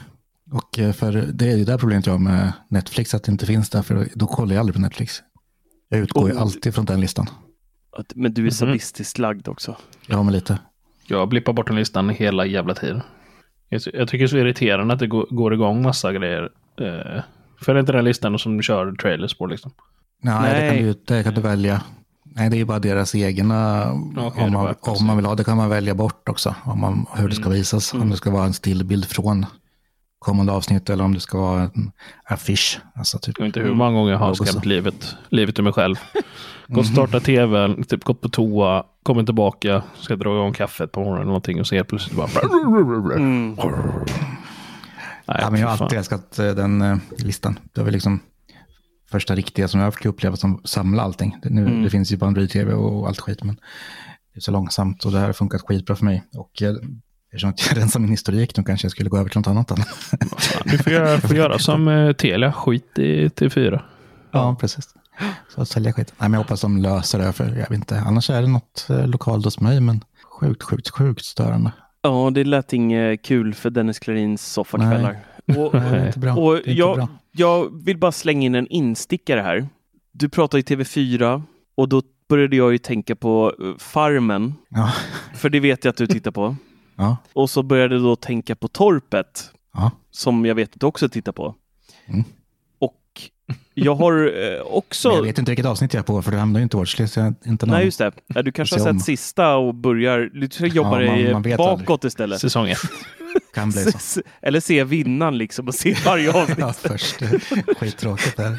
Och eh, för det är ju det problemet jag har med Netflix, att det inte finns där, för då kollar jag aldrig på Netflix. Jag utgår ju Oh. alltid från den listan. Men du är Mhm. sadistiskt lagd också. Ja, men lite. Jag blippar bort den listan hela jävla tiden. Jag, ty- jag tycker det är så irriterande att det går, går igång massa grejer. Eh, följ inte den listan som kör trailers på liksom. Nej, Nej. Det, kan du, det kan du välja. Nej, det är ju bara deras egna. Okej, om, det man, om man vill ha det kan man välja bort också. Om man, hur det ska visas. Om det ska vara en stillbild från kommande avsnitt eller om det ska vara en affisch. Alltså typ. Jag vet inte hur många gånger jag har skrämt livet, livet ur mig själv. Gått och startat tvn, typ gått på toa, kommit tillbaka, ska dra igång kaffet på morgonen eller någonting och så helt plötsligt bara... Mm. Nej, Ja, men jag har fan. alltid älskat eh, den eh, listan. Det var väl liksom första riktiga som jag fick uppleva som samla allting. Det, nu, Mm. det finns ju på Android-tv och allt skit, men det är så långsamt och det här har funkat skitbra för mig. Och eh, eftersom jag rensar min historik, då kanske jag skulle gå över till något annat. Du får göra, får göra som eh, Telia, skit i T4. Ja, precis. Så att sälja skit. Nej, men jag hoppas de löser det, för jag vet inte. Annars är det något eh, lokalt hos mig, men sjukt, sjukt, sjukt störande. Ja, det lät inget kul för Dennis Klarins soffakvällar. Och, Nej, det är inte bra. och det är inte jag, bra. jag vill bara slänga in en instickare här. Du pratar i TV4 och då började jag ju tänka på eh, Farmen, Ja, för det vet jag att du tittar på. ja, Och så började jag då tänka på Torpet, ja. som jag vet att du också tittar på. Mm. Jag har eh, också... Men jag vet inte vilket avsnitt jag är på, för det hamnar ju inte i watchlist. Jag inte någon... Nej, just det. Ja, du kanske har om. sett sista och börjar... Du ska jobba Ja, man- man vet bakåt aldrig. istället. Säsong ett. kan bli så. Eller se vinnaren liksom och se varje avsnitt. Ja, först. Skittråkigt där.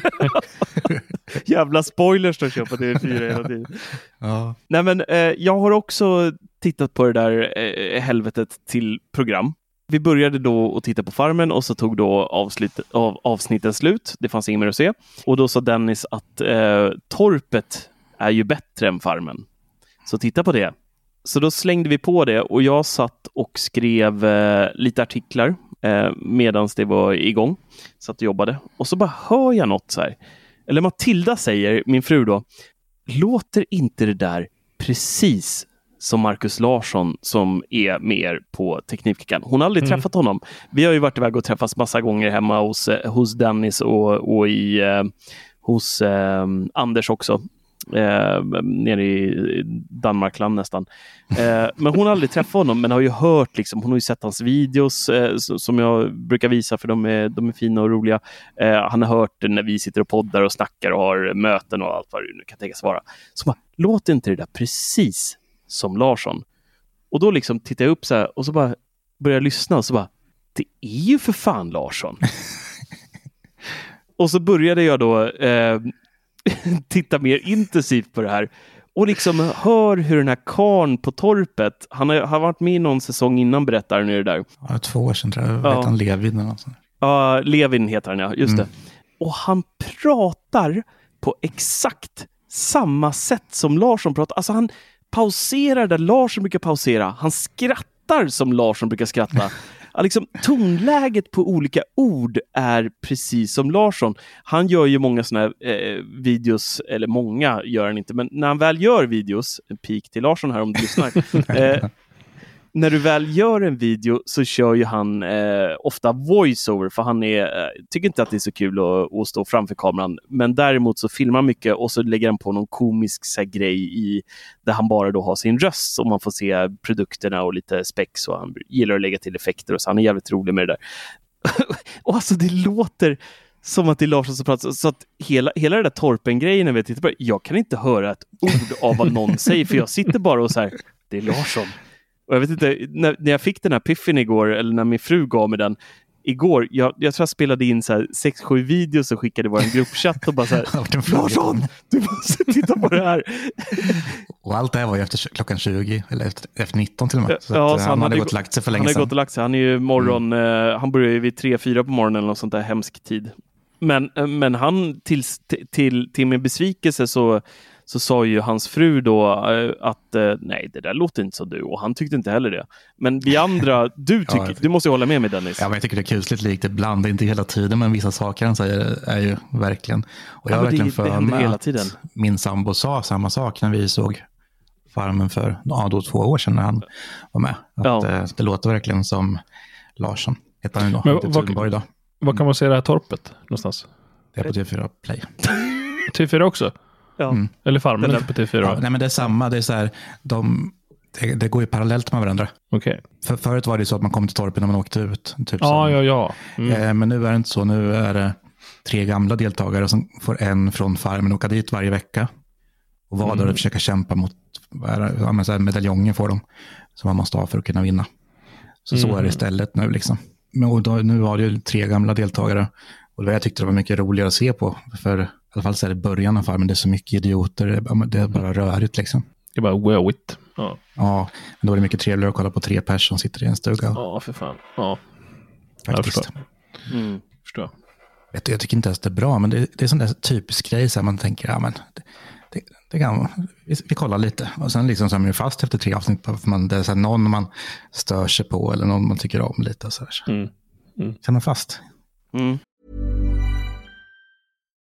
Jävla spoilers de kör på TV4 hela tiden. Ja. Nej men eh, jag har också tittat på det där eh, helvetet till program. Vi började då att titta på Farmen och så tog då avslut, av, avsnitten slut. Det fanns inget mer att se. Och då sa Dennis att eh, Torpet är ju bättre än Farmen. Så titta på det. Så då slängde vi på det och jag satt och skrev eh, lite artiklar eh, medan det var igång. Satt och jobbade. Och så bara hör jag något så här. Eller Matilda säger, min fru då, låter inte det där precis som Markus Larsson som är med er på Teknikveckan? Hon har aldrig Mm. träffat honom. Vi har ju varit iväg och träffats massa gånger hemma hos, eh, hos Dennis och, och i, eh, hos eh, Anders också. Eh, nere i Danmarkland nästan. Eh, men hon har aldrig träffat honom, men har ju hört, liksom, hon har ju sett hans videos eh, som jag brukar visa för de är, de är fina och roliga. Eh, han har hört när vi sitter och poddar och snackar och har möten och allt vad det nu kan tänkas vara. Så bara, låter inte det där precis som Larsson? Och då liksom tittar jag upp så här och så bara börjar jag lyssna och så bara, det är ju för fan Larsson. och så började jag då eh, titta mer intensivt på det här och liksom hör hur den här karn på torpet, han har, har varit med i någon säsong innan berättar nu det där. Ja, två år sedan tror jag. Ja. Vet han Levin eller något sånt. Ja, Levin heter han ja, just Mm. det. Och han pratar på exakt samma sätt som Larsson pratar. Alltså han pauserar där Larsson brukar pausera. Han skrattar som Larsson brukar skratta. Liksom, tonläget på olika ord är precis som Larsson. Han gör ju många sådana här eh, videos, eller många gör han inte, men när han väl gör videos, en pik till Larsson här om du lyssnar, eh, när du väl gör en video så kör ju han eh, ofta voiceover för han är, eh, tycker inte att det är så kul att, att, stå framför kameran. Men däremot så filmar han mycket och så lägger han på någon komisk så här, grej i där han bara då har sin röst och man får se produkterna och lite spex och han gillar att lägga till effekter och så han är jävligt rolig med det där. och alltså det låter som att det är Larsson som pratar. Så att hela, hela den där Torpen-grejen, när vi tittar på det, jag kan inte höra ett ord av vad någon säger, för jag sitter bara och så här, det är Larsson. Och jag vet inte, när, när jag fick den här piffen igår, eller när min fru gav mig den, igår, jag, jag tror jag spelade in 6-7 videos och skickade i vår gruppchatt och bara så här, Larsson, du måste titta på det här. och allt det här var ju efter klockan 20, eller efter, efter 19 till och med. Så, ja, så han, han hade gått och lagt sig för länge sedan. Han hade gått och lagt sig, han är ju morgon, mm. uh, han börjar ju vid 3-4 på morgonen eller något sånt där hemsk tid. Men, eh, men han, till, till, till min besvikelse så så sa ju hans fru då eh, att eh, nej, det där låter inte som du och han tyckte inte heller det. Men vi andra, du, tycker, ja, du måste hålla med mig Dennis. Ja, men jag tycker det är kusligt likt ibland, inte hela tiden, men vissa saker han säger är ju verkligen. Och jag har verkligen för mig att tiden. min sambo sa samma sak när vi såg Farmen för ja, då två år sedan när han var med. Att, ja. det, det låter verkligen som Larsson, heter han ju då, men, vad, då. Vad kan man se det här torpet någonstans? Det är på TV4 Play. TV4 också? Ja. Mm. Eller Farmen är på TV4? Ja, nej, men det är samma. Det, är så här, de, det, det går ju parallellt med varandra. Okay. För, förut var det så att man kom till torpet när man åkte ut. Typ ja, ja, ja. Mm. Eh, men nu är det inte så. Nu är det tre gamla deltagare som får en från Farmen åka dit varje vecka. Och vara mm. där och försöka kämpa mot ja, men så här, medaljonger får de. Som man måste ha för att kunna vinna. Så mm. så är det mm. istället nu liksom. Men, och då, nu var det ju tre gamla deltagare. Och det jag tyckte det var mycket roligare att se på. För i alla fall så är det början av farmen, det är så mycket idioter, det är bara rörigt liksom. Det är bara wowigt. Ja. ja, men då är det mycket trevligare att kolla på tre personer som sitter i en stuga. Ja, för fan. Ja, Faktiskt. jag förstår. Mm, förstår. Jag, jag, tycker inte ens det är bra, men det, det är sån där typisk grej, så man tänker, ja men, det, det, det kan, vi, vi, kollar lite. Och sen liksom så är man ju fast efter tre avsnitt, för man, det är så någon man stör sig på eller någon man tycker om lite. Så, här. Mm. Mm. Så är man fast. Mm.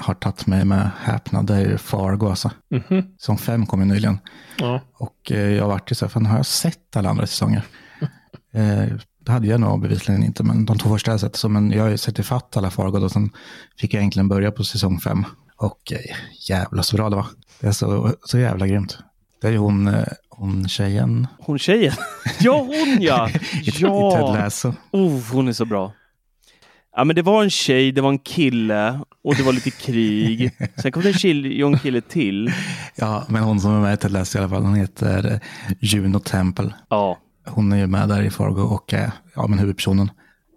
har tagit mig med häpnad, det är ju Fargo alltså. Mm -hmm. Som fem kom ju nyligen. Ja. Och eh, jag har varit så här, fan har jag sett alla andra säsonger? eh, det hade jag nog bevisligen inte, men de två första jag sett. Så, men jag har ju sett ifatt alla Fargo och sen fick jag egentligen börja på säsong fem. Och eh, jävla så bra det var. Det är så, så jävla grymt. Det är ju hon, eh, hon tjejen. Hon tjejen? Ja, hon ja! Ja. I Ted Lasso. Oh, hon är så bra. Ja, men det var en tjej, det var en kille och det var lite krig. Sen kom det en tjej kille till. Ja, men hon som är med i Ted Lasso i alla fall, hon heter Juno Temple. Ja. Hon är ju med där i Fargo och ja, men huvudpersonen.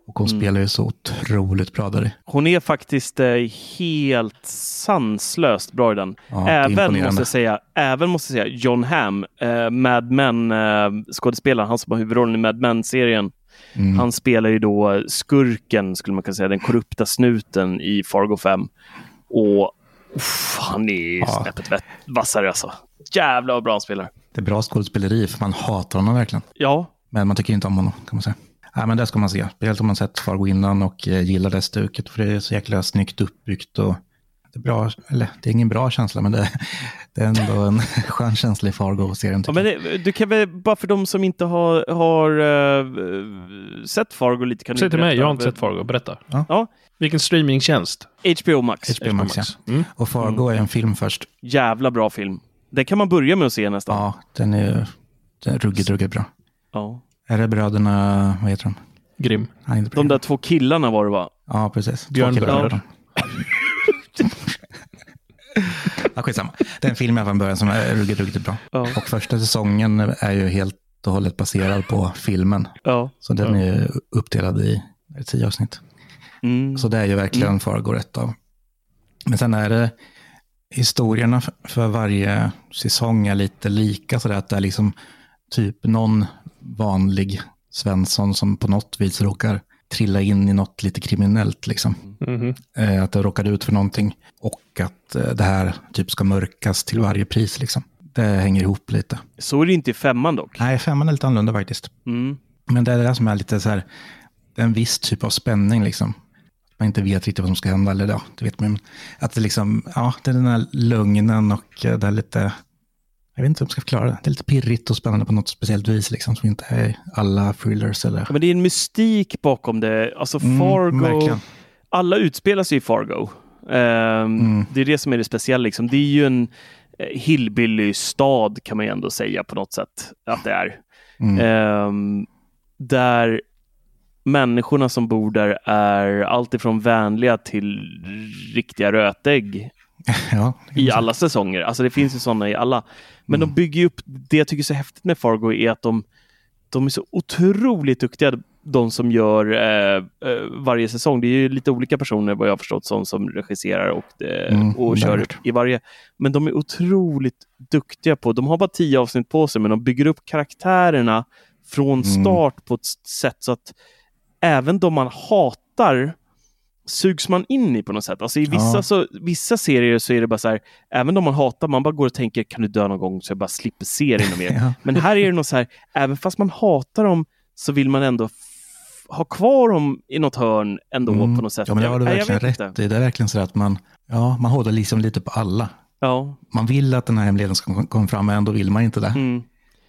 Och hon mm. spelar ju så otroligt bra där. Hon är faktiskt eh, helt sanslöst bra i den. Ja, även, måste jag säga, även måste jag säga John Hamm, eh, Mad Men eh, han som har huvudrollen i Mad Men-serien. Mm. Han spelar ju då skurken, skulle man kunna säga, den korrupta snuten i Fargo 5. Och uff, han är ja. snäppet vassare alltså. Jävlar vad bra han spelar. Det är bra skådespeleri, för man hatar honom verkligen. Ja. Men man tycker inte om honom, kan man säga. Ja, men det ska man se. Speciellt om man sett Fargo innan och eh, gillar det stuket. För det är så jäkla snyggt uppbyggt och det är bra, eller det är ingen bra känsla, men det, det är ändå en skön känsla i Fargo-serien. Ja, men det, du kan väl, bara för de som inte har, har uh, sett Fargo lite, kan Säg till mig, jag har inte sett Fargo, berätta. Ja. ja. Vilken streamingtjänst? HBO Max. HBO Max, ja. Mm. Och Fargo mm. är en film först. Jävla bra film. Den kan man börja med att se nästan. Ja, den är, den är ruggigt, ruggigt bra. Ja. Är det bröderna, vad heter de? Grim. Nej, de där två killarna var det va? Ja, precis. Björnbröder. ja, skitsamma. Det är en film från början som är ruggigt, ruggigt bra. Ja. Och första säsongen är ju helt och hållet baserad på filmen. Ja. Så den är uppdelad i tio avsnitt. Mm. Så det är ju verkligen mm. Fargo rätt av. Men sen är det historierna för varje säsong är lite lika. Så att det är liksom typ någon vanlig Svensson som på något vis råkar trilla in i något lite kriminellt. Liksom. Mhm. Eh, att det råkar ut för någonting och att eh, det här typ ska mörkas till varje pris. Liksom. Det hänger ihop lite. Så är det inte i femman dock. Nej, femman är lite annorlunda faktiskt. Mm. Men det är det där som är lite så här, det är en viss typ av spänning liksom. Man inte vet riktigt vad som ska hända, eller ja, det vet man. Att det liksom, ja, det är den här lugnen och eh, det är lite, jag vet inte hur man ska förklara det. Det är lite pirrigt och spännande på något speciellt vis liksom, som inte är alla thrillers eller... Men det är en mystik bakom det. Alltså Mm, Fargo, verkligen. alla utspelar sig i Fargo. Ehm, Mm. Det är det som är det speciella. Liksom. Det är ju en eh, hillbilly-stad kan man ju ändå säga på något sätt att det är. Mm. Ehm, där människorna som bor där är alltifrån vänliga till riktiga rötägg ja, i alla säsonger. Alltså det finns ju sådana i alla. Men de bygger upp, det jag tycker är så häftigt med Fargo är att de, de är så otroligt duktiga, de som gör eh, eh, varje säsong. Det är ju lite olika personer vad jag har förstått som, som regisserar och, eh, Mm, och kör hört. i varje. Men de är otroligt duktiga på, de har bara tio avsnitt på sig, men de bygger upp karaktärerna från Mm. start på ett sätt så att även de man hatar sugs man in i på något sätt. Alltså i vissa, Ja. så, vissa serier så är det bara så här, även de man hatar, man bara går och tänker kan du dö någon gång så jag bara slipper serien och mer. Ja. Men här är det nog så här, även fast man hatar dem så vill man ändå ha kvar dem i något hörn ändå Mm. på något sätt. Ja, men det har du verkligen rätt inte. i. Det är verkligen så att man, ja, man håller liksom lite på alla. Ja. Man vill att den här hemligheten ska kom- komma fram, men ändå vill man inte det. Mm.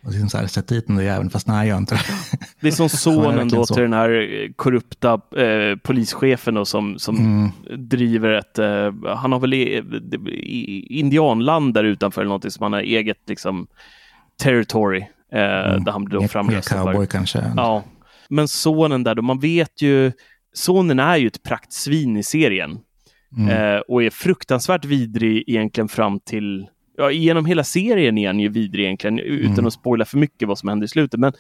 Och liksom så här, sätt dit den där jäveln, fast nej, gör inte det. Det är som sonen då till den här eh, korrupta eh, polischefen då, som, som Mm. driver ett, eh, han har väl i, i, indianland där utanför eller någonting som han har eget liksom territory eh, där han blir då för. cowboy kanske. Ja, men sonen där då, man vet ju, sonen är ju ett praktsvin i serien Mm. eh, och är fruktansvärt vidrig egentligen fram till, ja genom hela serien är han ju vidrig egentligen utan Mm. att spoila för mycket vad som händer i slutet. Men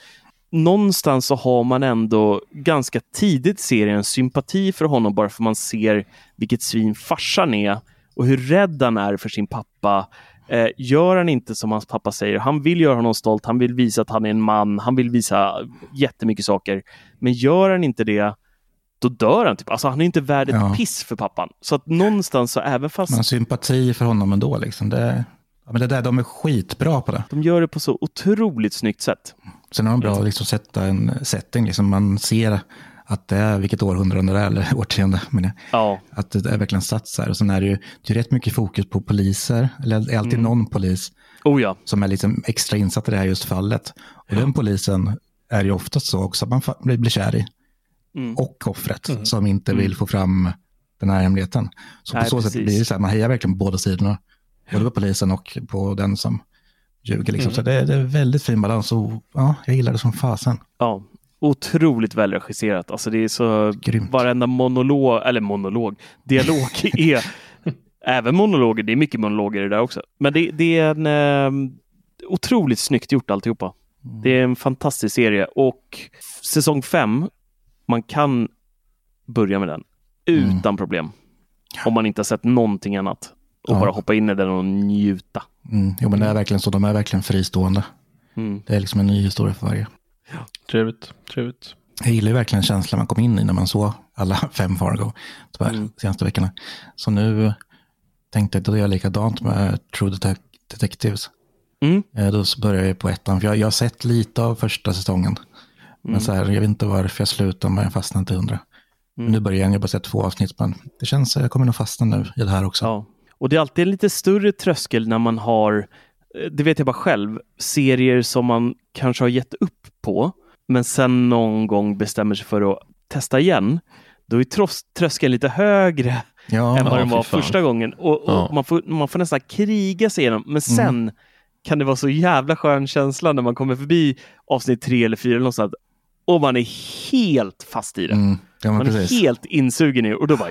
någonstans så har man ändå ganska tidigt serien sympati för honom bara för man ser vilket svin farsan är och hur rädd han är för sin pappa. Eh, gör han inte som hans pappa säger, han vill göra honom stolt, han vill visa att han är en man, han vill visa jättemycket saker. Men gör han inte det, då dör han. Typ. Alltså, han är inte värd ett Ja. piss för pappan. Så att någonstans så även fast Man har sympati för honom ändå. Liksom. Det, ja, men det där, de är skitbra på det. de gör det på så otroligt snyggt sätt. Sen har de bra att liksom, sätta en setting. Liksom. Man ser att det är, vilket århundrade det är, eller årtionde, men Ja, att det är verkligen satt så här. Och sen är det ju det är rätt mycket fokus på poliser, eller det är alltid Mm. någon polis oh ja. som är liksom extra insatt i det här just fallet. Och den polisen är ju oftast så också att man blir, blir kär i. Mm. Och offret som inte vill få fram den här hemligheten. Så Nej, på så sätt precis. blir det så här, man hejar verkligen på båda sidorna. Både på polisen och på den som ljuger. Liksom. Mm. Så det, är- det är väldigt fin balans och ja, jag gillar det som fasen. Ja, otroligt välregisserat. Alltså det är så Grymt. varenda monolog, eller monolog, dialog är även monologer. Det är mycket monologer i det där också. Men det, det är en eh, otroligt snyggt gjort alltihopa. Det är en fantastisk serie och säsong fem, man kan börja med den utan problem. Om man inte har sett någonting annat och Ja. bara hoppa in i den och njuta. Mm. Jo, men det är verkligen så. De är verkligen fristående. Mm. Det är liksom en ny historia för varje. Trevligt. Trevligt. Jag gillar ju verkligen känslan man kom in i när man såg alla fem Fargo tyvärr, Mm. senaste veckorna. Så nu tänkte jag att jag likadant med True Detec- Detectives. Mm. Eh, Då så började jag på ettan, för jag, jag har sett lite av första säsongen. Mm. Men så här, jag vet inte varför jag slutade, men jag fastnade inte hundra. Men nu börjar jag, jag har bara sett två avsnitt, men det känns, jag kommer nog fastna nu i det här också. Ja. Och det är alltid en lite större tröskel när man har, eh, det vet jag bara själv, serier som man kanske har gett upp på, men sen någon gång bestämmer sig för att testa igen. Då är tröskeln lite högre Ja, än vad ja, den var fan. första gången. Och, och Ja. man, får, man får nästan kriga sig igenom. Men sen kan det vara så jävla skön känsla när man kommer förbi avsnitt tre eller fyra eller något sånt. Och man är helt fast i det. mm, man är precis. helt insugen i det. Och då bara,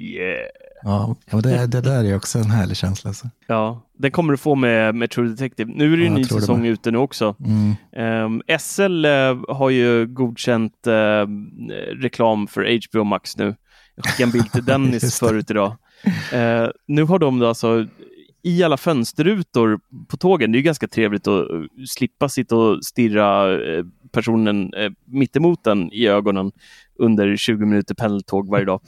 yeah. Ja, men det, det där är också en härlig känsla. Alltså. Ja, den kommer du få med, med True Detective. Nu är det ju Ja, en ny säsong ute nu också. Mm. Um, SL eh, har ju godkänt eh, reklam för HBO Max nu. Jag skickade en bild till Dennis förut idag. Eh, nu har de alltså i alla fönsterrutor på tågen, det är ju ganska trevligt att eh, slippa sitta och stirra personen eh, mittemot den i ögonen under 20 minuter pendeltåg varje dag.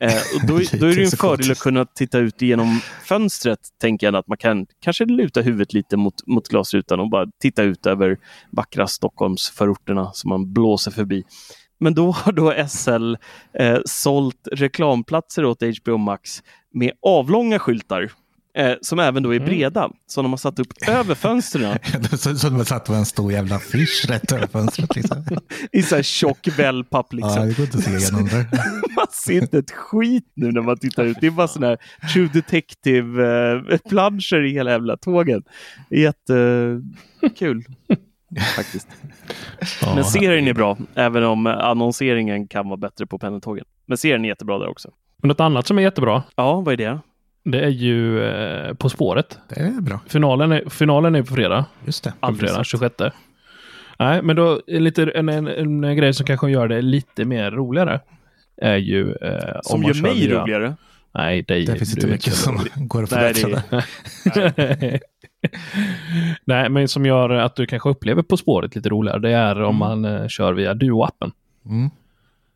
Eh, och då, då är det en fördel att kunna titta ut genom fönstret, tänker jag, att man kan kanske luta huvudet lite mot, mot glasrutan och bara titta ut över vackra Stockholmsförorterna som man blåser förbi. Men då har då SL eh, sålt reklamplatser åt HBO Max med avlånga skyltar Eh, som även då är mm. breda, mm. som de har satt upp över fönstren. så, så de har satt på en stor jävla affisch rätt över fönstret. Liksom. I så här tjock wellpapp liksom. Ja, det går inte att se igenom det. man ser inte ett skit nu när man tittar ut. Det är bara sådana här True Detective-planscher eh, i hela jävla tågen. Jättekul. faktiskt. Ja, Men serien är bra, även om annonseringen kan vara bättre på pendeltågen. Men serien är jättebra där också. Men något annat som är jättebra. Ja, vad är det? Det är ju eh, På spåret. Det är bra. Finalen är, finalen är på fredag. Just det. På fredag, 26. Nej, men då lite en, en, en, grej som kanske gör det lite mer roligare. Är ju... Eh, som gör mig via... roligare? Nej, det, det finns inte mycket som går att förbättra. Nej, Nej, men som gör att du kanske upplever På spåret lite roligare. Det är om mm. man eh, kör via Duo-appen. Mm.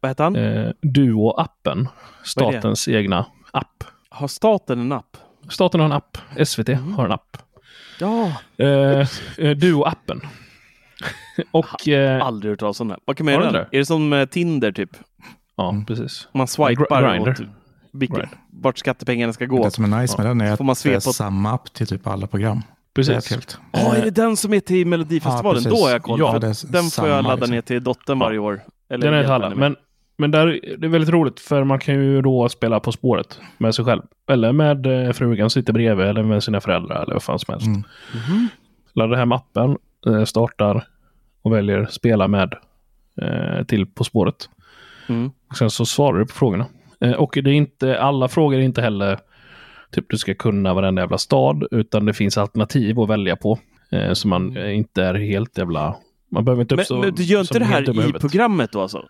Vad heter han? Eh, Duo-appen. Statens egna app. Har staten en app? Staten har en app. SVT mm. har en app. Ja. Eh, eh Duo-appen. Och... Eh, aldrig hört talas om det. Vad kan man göra? Är det som eh, Tinder typ? Ja, mm. precis. Man swipar Gr åt vilket, vart skattepengarna ska gå. Det som är nice med den är att man det är samma app till typ alla program. Precis. Ja, oh, är det den som är till Melodifestivalen? Ja, Då har jag koll. Ja, den får jag ladda liksom. ner till dottern varje år. Eller den är till alla. Men men där, det är väldigt roligt för man kan ju då spela På spåret med sig själv. Eller med eh, frugan sitter bredvid eller med sina föräldrar eller vad fan som helst. Mm. Mm. Laddar hem appen, eh, startar och väljer spela med eh, till På spåret. Mm. Och sen så svarar du på frågorna. Eh, och det är inte, alla frågor är inte heller typ du ska kunna varenda jävla stad, utan det finns alternativ att välja på. Eh, så man eh, inte är helt jävla... Man behöver inte uppstå... Men, men du gör inte det här i programmet då alltså?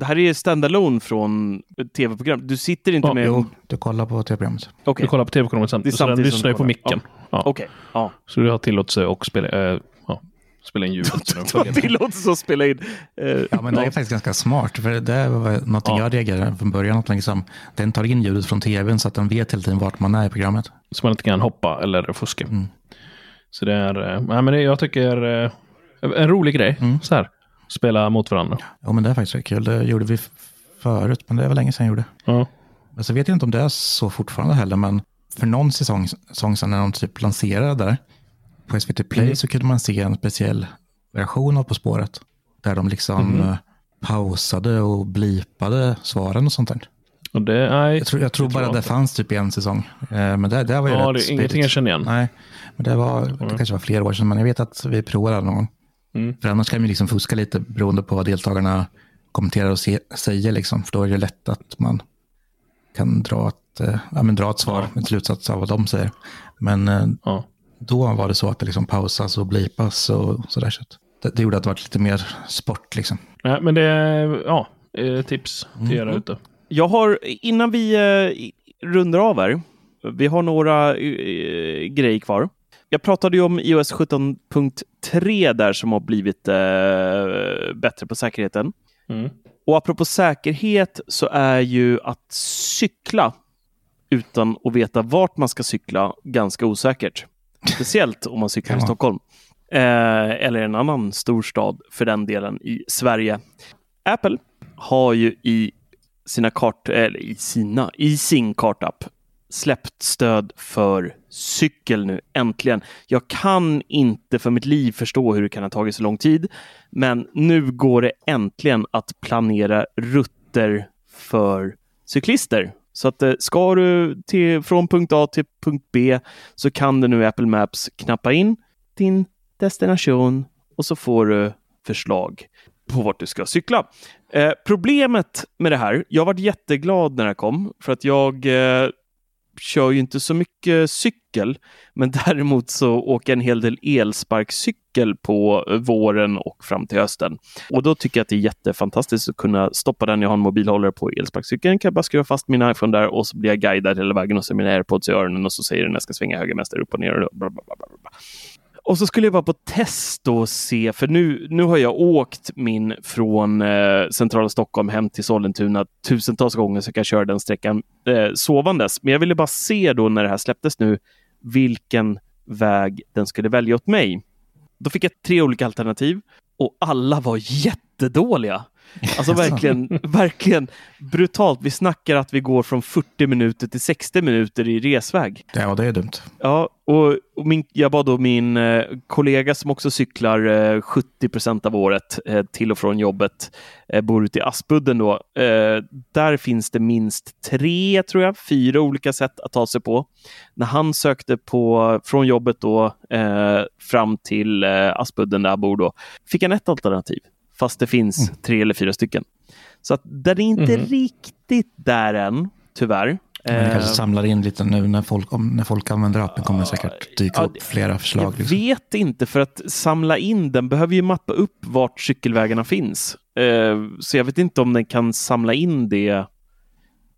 Det här är standalone från tv-program. Du sitter inte ja, med... Jo, du kollar på tv-programmet. Okay. Du kollar på tv-programmet samtidigt. Så den lyssnar ju på micken. Ja. Ja. Okay. ja. Så du har tillåtelse att spela, äh, ja, spela in ljudet. du har tillåtelse att spela in. Äh, ja, men det är faktiskt ganska smart. För det var något ja. jag reagerade från början. Att liksom, den tar in ljudet från tvn så att den vet hela tiden vart man är i programmet. Så man inte kan hoppa eller fuska. Mm. Så det är, äh, men jag tycker, äh, en rolig grej. Mm. Så här spela mot varandra. Ja, men det är faktiskt kul. Det gjorde vi förut, men det var länge sedan jag gjorde. Ja. Men så vet jag inte om det är så fortfarande heller, men för någon säsong, säsong sedan när de typ lanserade där på SVT Play mm. så kunde man se en speciell version av På spåret. Där de liksom mm. pausade och blipade svaren och sånt där. Och det, nej, jag tror, jag tror bara det fanns typ en säsong. Eh, men det, det var ju ja, rätt det är ingenting jag känner igen. Nej, men det var, mm. det kanske var flera år sedan, men jag vet att vi provade någon gång. Mm. För annars kan man liksom fuska lite beroende på vad deltagarna kommenterar och se, säger. Liksom. För då är det lätt att man kan dra ett, äh, ja, men dra ett svar, ja. en slutsats av vad de säger. Men äh, ja. då var det så att det liksom pausas och blipas och sådär. Så det, det gjorde att det var lite mer sport. Liksom. Ja, men det är ja, tips till er mm. ute. Jag har, innan vi eh, rundar av här, vi har några eh, grejer kvar jag pratade ju om iOS 17.3 där som har blivit eh, bättre på säkerheten. Mm. Och apropå säkerhet så är ju att cykla utan att veta vart man ska cykla ganska osäkert. Speciellt om man cyklar i Stockholm. Eh, eller en annan storstad för den delen i Sverige. Apple har ju i sina kart, eller i sina, i sin kartapp släppt stöd för cykel nu, äntligen. Jag kan inte för mitt liv förstå hur det kan ha tagit så lång tid, men nu går det äntligen att planera rutter för cyklister. Så att eh, ska du till, från punkt A till punkt B så kan du nu Apple Maps knappa in din destination och så får du förslag på vart du ska cykla. Eh, problemet med det här, jag var jätteglad när det kom för att jag eh, kör ju inte så mycket cykel, men däremot så åker en hel del elsparkcykel på eh, våren och fram till hösten. Och då tycker jag att det är jättefantastiskt att kunna stoppa den. Jag har en mobilhållare på elsparkcykeln, kan jag bara skruva fast min iPhone där och så blir jag guidad hela vägen och så mina airpods i öronen och så säger den att jag ska svänga höger, vänster, upp och ner. Och, bla bla bla och så skulle jag bara på test och se, för nu, nu har jag åkt min från eh, centrala Stockholm hem till Sollentuna tusentals gånger så jag kan köra den sträckan eh, sovandes. Men jag ville bara se då när det här släpptes nu vilken väg den skulle välja åt mig. Då fick jag tre olika alternativ och alla var jättedåliga. Alltså verkligen, verkligen brutalt. Vi snackar att vi går från 40 minuter till 60 minuter i resväg. Ja, det är dumt. Ja, och, och min, jag bad då min eh, kollega som också cyklar eh, 70 procent av året eh, till och från jobbet, eh, bor ute i Aspudden då. Eh, där finns det minst tre, tror jag, fyra olika sätt att ta sig på. När han sökte på, från jobbet då eh, fram till Aspudden där han bor då, fick han ett alternativ fast det finns mm. tre eller fyra stycken. Så att den är inte mm. riktigt där än, tyvärr. Men det kanske eh, samlar in lite nu när folk, om, när folk använder appen kommer det säkert dyka ja, upp flera förslag. Jag liksom. vet inte, för att samla in den behöver ju mappa upp vart cykelvägarna finns. Uh, så jag vet inte om den kan samla in det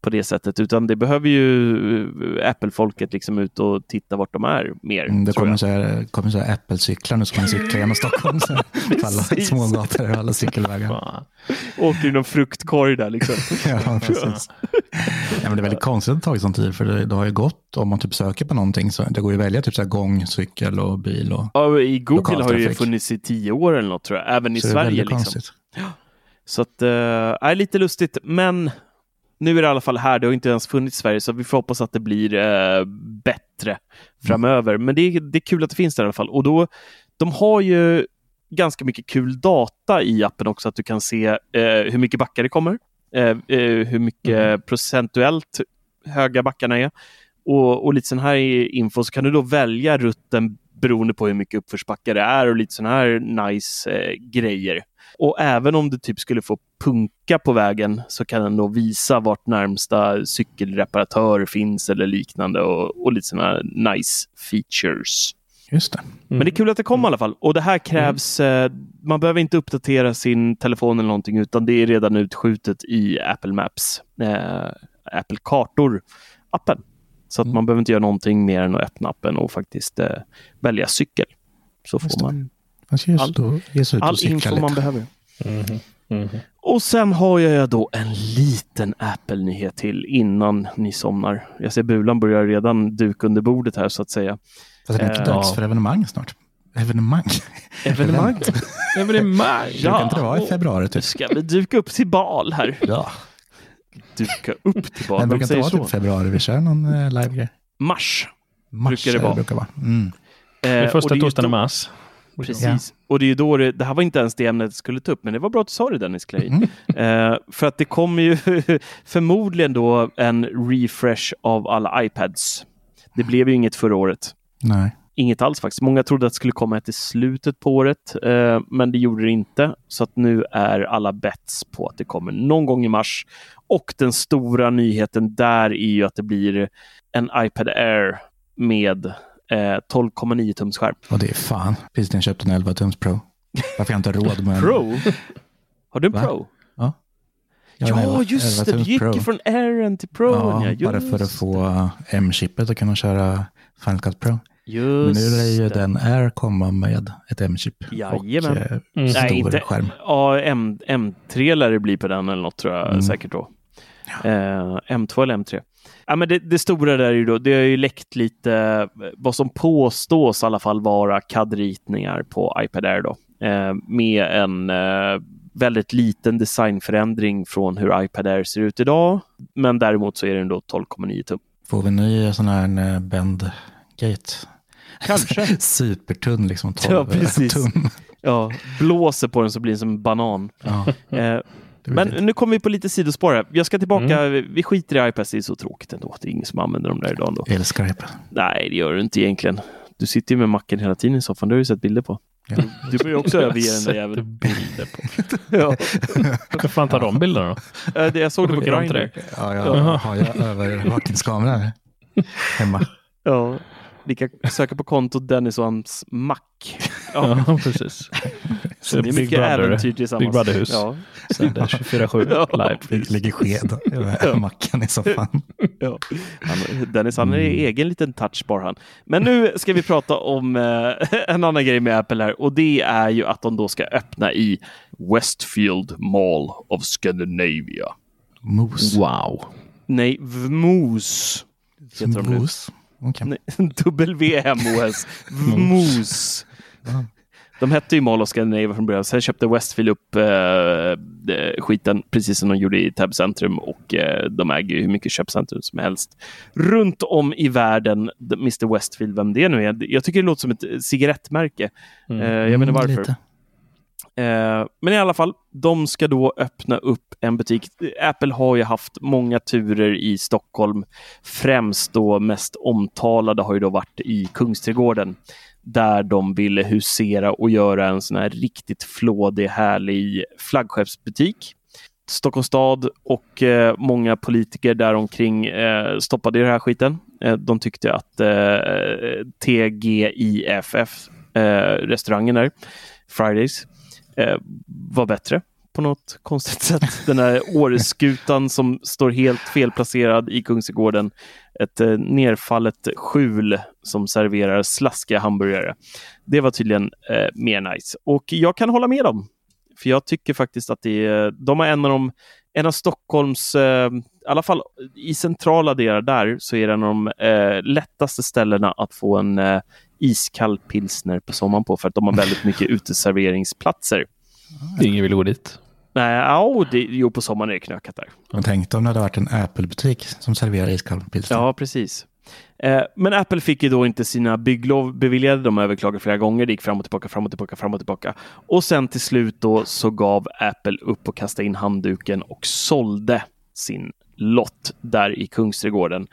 på det sättet, utan det behöver ju eh, Apple-folket liksom ut och titta vart de är mer. Mm, det kommer så, här, kommer så här Apple-cyklar nu som kan cykla genom Stockholm på alla smågator och alla cykelvägar. Åker i någon fruktkorg där liksom. ja, precis. ja, men det är väldigt konstigt att det tagit sån tid, för det, det, har ju gått, om man typ söker på någonting, så det går ju att välja typ så här gång, cykel och bil. Och ja, I Google har ju funnits i tio år eller något tror jag, även i så Sverige. Det är liksom. konstigt. Så att, äh, är lite lustigt, men nu är det i alla fall här, det har inte ens funnits i Sverige, så vi får hoppas att det blir eh, bättre framöver. Men det är, det är kul att det finns där i alla fall. Och då, de har ju ganska mycket kul data i appen också, att du kan se eh, hur mycket backar det kommer, eh, eh hur mycket mm. procentuellt höga backarna är och, och lite sån här info, så kan du då välja rutten beroende på hur mycket uppförsbackar det är och lite såna här nice eh, grejer. Och även om du typ skulle få punka på vägen så kan den då visa vart närmsta cykelreparatör finns eller liknande och, och lite sådana nice features. Just det. Mm. Men det är kul att det kom i alla fall. Och det här krävs, mm. eh, man behöver inte uppdatera sin telefon eller någonting utan det är redan utskjutet i Apple Maps, eh, Apple Kartor-appen. Så att mm. man behöver inte göra någonting mer än att öppna appen och faktiskt eh, välja cykel. Så får man man ska just all, ge sig ut all info lite. man behöver. Mm -hmm. Mm -hmm. Och sen har jag då en liten Apple-nyhet till innan ni somnar. Jag ser Bulan börjar redan duka under bordet här så att säga. Fast det är inte eh, dags för evenemang snart. Evenemang? Evenemang? evenemang? Ja. Brukar inte det vara i februari? Typ? Ska vi duka upp till bal här? Ja. Duka upp till bal? Men brukar inte vara typ februari vi kör någon uh, live-grej? Mars, mars brukar det vara. Brukar vara. Mm. Eh, det är första torsdagen i mars. Precis. Ja. Och det är ju då det, det här var inte ens det ämnet jag skulle ta upp, men det var bra att du sa det Dennis Clay. Mm. Uh, för att det kommer ju förmodligen då en refresh av alla iPads. Det blev ju inget förra året. Nej. Inget alls faktiskt. Många trodde att det skulle komma ett i slutet på året, uh, men det gjorde det inte. Så att nu är alla bets på att det kommer någon gång i mars. Och den stora nyheten där är ju att det blir en iPad Air med 12,9 eh, tums skärm. Och det är fan. Precis när jag köpte en 11 tums Pro. Varför jag inte råd med en... Pro? Har du en Va? Pro? Ja. Ja, just det. Du gick Pro. från Airen till Pro. Ja, ja bara för att få M-chippet och kunna köra Final Cut Pro. Just Men nu lär ju det. den Air komma med ett M-chip Jajamän. och eh, mm. stor Nej, inte, skärm. Ja, M, M3 lär det bli på den eller något tror jag mm. säkert då. Ja. Eh, M2 eller M3. Ja, men det, det, stora där är ju då, det har ju läckt lite vad som påstås i alla fall vara CAD-ritningar på iPad Air då. Eh, med en eh, väldigt liten designförändring från hur iPad Air ser ut idag. Men däremot så är den då 12,9 tum. Får vi en ny sån här eh, bend gate? Kanske. Supertunn, liksom 12 ja, precis. tum. Ja, blåser på den så blir den som en banan. Ja. Eh, men nu kommer vi på lite sidospår här. Jag ska tillbaka, mm. vi skiter i iPads, det är så tråkigt ändå. Det är ingen som använder dem där idag ändå. Jag älskar iPad. Nej, det gör du inte egentligen. Du sitter ju med macken hela tiden i soffan, det har du sett bilder på. Ja. Du börjar också överge den där jäveln. bilder på. ja. Hur fan tar de bilderna då? Jag såg det på Grindr. Ja, jag har jag övervakningskamera hemma. Ja, ni kan söka på kontot Dennis och hans mack. Ja, ja precis. Så det är mycket äventyr tillsammans. Big Brother-hus. Ja. Sänder 24-7 live. Ligger sked över mackan i soffan. ja. Han, Dennis han är mm. egen liten touchbar han. Men nu ska vi prata om eh, en annan grej med Apple här och det är ju att de då ska öppna i Westfield Mall of Scandinavia. Mos. Wow. Nej, VMOS. VMOS? Okay. WMOS. VMOS. De hette ju Mall of Scandinavia från början. Sen köpte Westfield upp eh, eh, skiten, precis som de gjorde i Täby centrum. Och eh, de äger ju hur mycket köpcentrum som helst runt om i världen. Mr Westfield, vem det nu är. Jag tycker det låter som ett cigarettmärke. Mm. Eh, jag vet inte mm, varför. Eh, Eh, men i alla fall, de ska då öppna upp en butik. Apple har ju haft många turer i Stockholm. Främst då mest omtalade har ju då varit i Kungsträdgården där de ville husera och göra en sån här riktigt flådig, härlig flaggskeppsbutik. Stockholms stad och eh, många politiker däromkring eh, stoppade den här skiten. Eh, de tyckte att eh, TGIFF, eh, restaurangen där, Fridays, eh, var bättre på något konstigt sätt. Den här Åreskutan som står helt felplacerad i Kungsträdgården. Ett eh, nerfallet skjul som serverar slaskiga hamburgare. Det var tydligen eh, mer nice. Och jag kan hålla med dem. För jag tycker faktiskt att det är, de har en av de en av Stockholms, eh, i alla fall i centrala delar där, så är det en av de eh, lättaste ställena att få en eh, iskall pilsner på sommaren på för att de har väldigt mycket uteserveringsplatser. Det är ingen vill gå dit. Nej, ja, det, jo, på sommaren är det knökat där. Jag tänkte om det hade varit en Apple-butik som serverar iskall pilsner. Ja, precis. Eh, men Apple fick ju då inte sina bygglov beviljade. De överklagade flera gånger. Det gick fram och tillbaka, fram och tillbaka, fram och tillbaka. Och sen till slut då så gav Apple upp och kastade in handduken och sålde sin lott där i Kungsträdgården.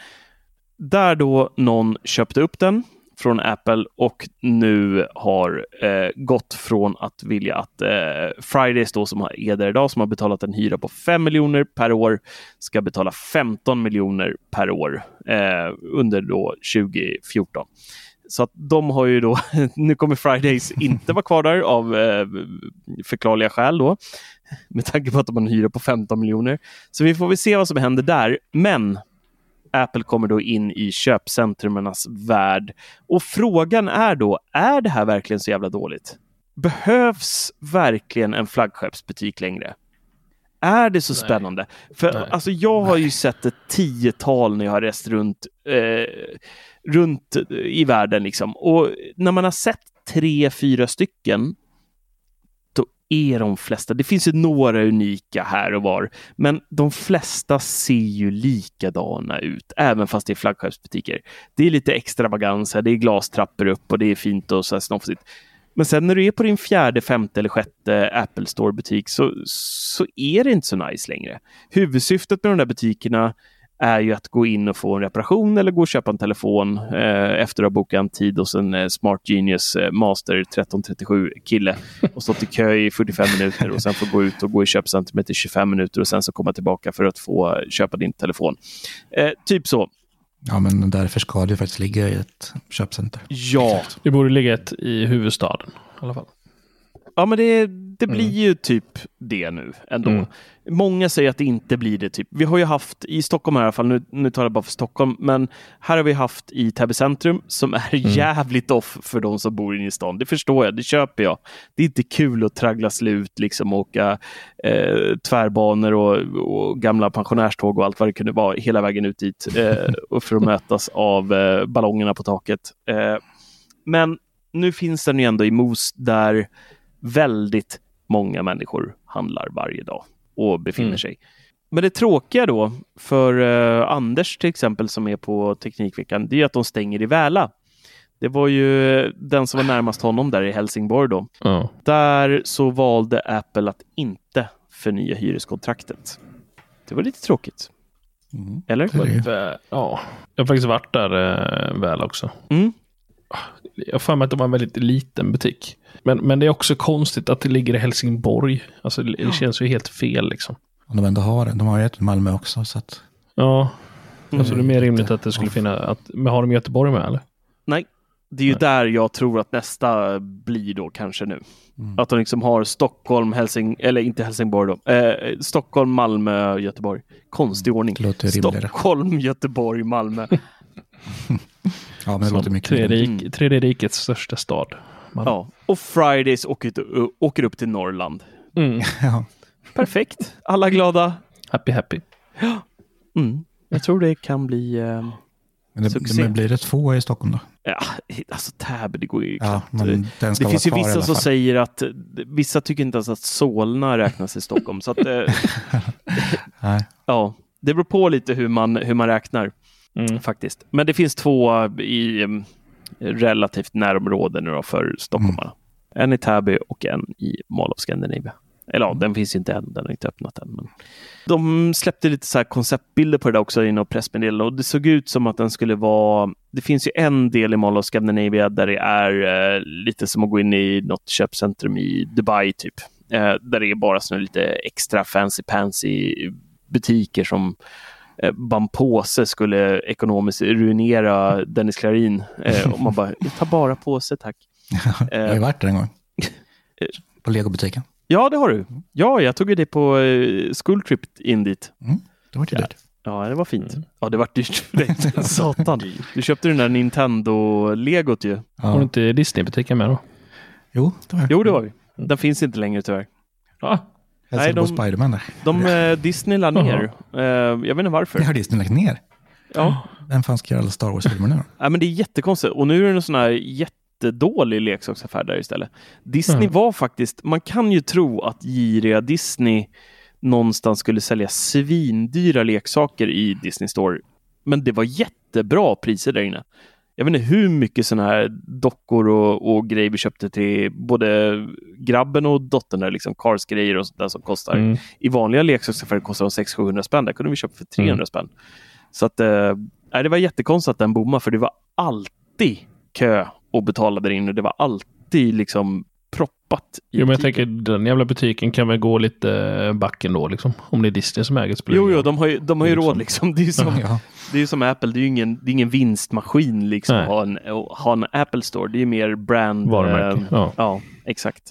Där då någon köpte upp den från Apple och nu har eh, gått från att vilja att eh, Fridays då som är där idag som har betalat en hyra på 5 miljoner per år ska betala 15 miljoner per år eh, under då 2014. Så att de har ju då, nu kommer Fridays inte vara kvar där av eh, förklarliga skäl då, med tanke på att de har en hyra på 15 miljoner. Så vi får väl se vad som händer där. Men Apple kommer då in i köpcentrumernas värld. Och frågan är då, är det här verkligen så jävla dåligt? Behövs verkligen en flaggskeppsbutik längre? Är det så Nej. spännande? För Nej. alltså, jag har ju sett ett tiotal när jag har rest runt, eh, runt i världen. Liksom. Och när man har sett tre, fyra stycken är de flesta, det finns ju några unika här och var, men de flesta ser ju likadana ut, även fast det är flaggskeppsbutiker. Det är lite extravaganser, det är glastrappor upp och det är fint och så här snofsigt. Men sen när du är på din fjärde, femte eller sjätte Apple Store-butik så, så är det inte så nice längre. Huvudsyftet med de där butikerna är ju att gå in och få en reparation eller gå och köpa en telefon eh, efter att ha bokat en tid hos en eh, Smart Genius eh, Master 1337 kille och stått i kö i 45 minuter och sen få gå ut och gå i köpcentrumet i 25 minuter och sen så komma tillbaka för att få köpa din telefon. Eh, typ så. Ja, men därför ska det faktiskt ligga i ett köpcenter. Ja. Det borde ligga ett i huvudstaden i alla fall. Ja, men det, det blir mm. ju typ det nu ändå. Mm. Många säger att det inte blir det. Typ. Vi har ju haft i Stockholm i alla fall, nu, nu talar jag bara för Stockholm, men här har vi haft i Täby centrum som är mm. jävligt off för de som bor inne i stan. Det förstår jag, det köper jag. Det är inte kul att traggla slut, liksom åka eh, tvärbanor och, och, gamla pensionärståg och allt vad det kunde vara hela vägen ut dit eh, och för att mötas av eh, ballongerna på taket. Eh, men nu finns den ju ändå i Mos där väldigt många människor handlar varje dag och befinner mm. sig. Men det tråkiga då för uh, Anders till exempel som är på Teknikveckan, det är att de stänger i Väla. Det var ju den som var närmast honom där i Helsingborg då. Mm. Där så valde Apple att inte förnya hyreskontraktet. Det var lite tråkigt. Mm. Eller? Ja, jag har faktiskt varit där äh, väl också. Mm. Jag har för mig att det var en väldigt liten butik. Men, men det är också konstigt att det ligger i Helsingborg. Alltså det, det känns ju helt fel liksom. Om de ändå har det. De har ju ett i Malmö också. Så att... Ja. Mm. Alltså det är mer rimligt att det skulle finnas. Att, men har de Göteborg med eller? Nej. Det är ju där jag tror att nästa blir då kanske nu. Mm. Att de liksom har Stockholm, Helsing, eller inte Helsingborg då. Eh, Stockholm, Malmö, Göteborg. Konstig ordning. Stockholm, Göteborg, Malmö. ja, men det låter mycket. Tredje, rik, tredje rikets största stad. Man. Ja, och Fridays åker, åker upp till Norrland. Mm. ja. Perfekt. Alla glada. Happy, happy. Ja. Mm. Jag tror det kan bli eh, men det, succé. Men blir det två i Stockholm då? Ja, alltså Täby, det går ju ja, Det finns ju vissa som säger att vissa tycker inte ens att Solna räknas i Stockholm. så att, eh, ja, det beror på lite hur man, hur man räknar mm. faktiskt. Men det finns två i relativt närområden nu då för stockholmarna. Mm. En i Täby och en i Mall of Scandinavia. Eller ja, den finns inte än, den har inte öppnat än. Men... De släppte lite så här konceptbilder på det där också i något pressmeddelande och det såg ut som att den skulle vara... Det finns ju en del i Mall of Scandinavia där det är eh, lite som att gå in i något köpcentrum i Dubai typ. Eh, där det är bara såna lite extra fancy pansy butiker som Bampåse skulle ekonomiskt ruinera Dennis Klarin. Eh, och man bara, ta bara påse tack. jag har ju varit där en gång. På legobutiken. Ja, det har du. Ja, jag tog ju det på schooltrip in dit. Mm, det var ju dyrt. Ja, det var fint. Mm. Ja, det var dyrt för dig. Satan. Du köpte den där Nintendo-legot ju. Ja. Har du inte Disney-butiken med då? Jo, det var Jo, det var vi. Den finns inte längre tyvärr. Ja. Nej, de, Spiderman där. De, uh, Disney la ner. Uh, jag vet inte varför. Det har Disney lagt ner? Ja. Vem fan ska göra alla Star Wars-filmer nu då? Ja, men det är jättekonstigt. Och nu är det en sån här jätte jättedålig leksaksaffär där istället. Disney mm. var faktiskt, man kan ju tro att giriga Disney någonstans skulle sälja svindyra leksaker i Disney Store. Men det var jättebra priser där inne. Jag vet inte hur mycket sådana här dockor och, och, grejer vi köpte till både grabben och dottern, där, liksom Cars-grejer och sånt där som kostar. Mm. I vanliga leksaksaffärer kostar de 600-700 spänn. Där kunde vi köpa för 300 mm. spänn. Så att, eh, det var jättekonstigt att den bommade, för det var alltid kö och betalade in och det var alltid liksom proppat. jo, men jag tänker den jävla butiken kan väl gå lite backen då liksom. Om det är Disney som äger spelet. Jo, jo, de har ju, de har ju råd liksom. Det är ju som, ja. det är som Apple, det är ju ingen, det är ingen vinstmaskin liksom att ha en, ha en Apple Store. Det är mer brand. Varumärke. Eh, ja. ja, exakt.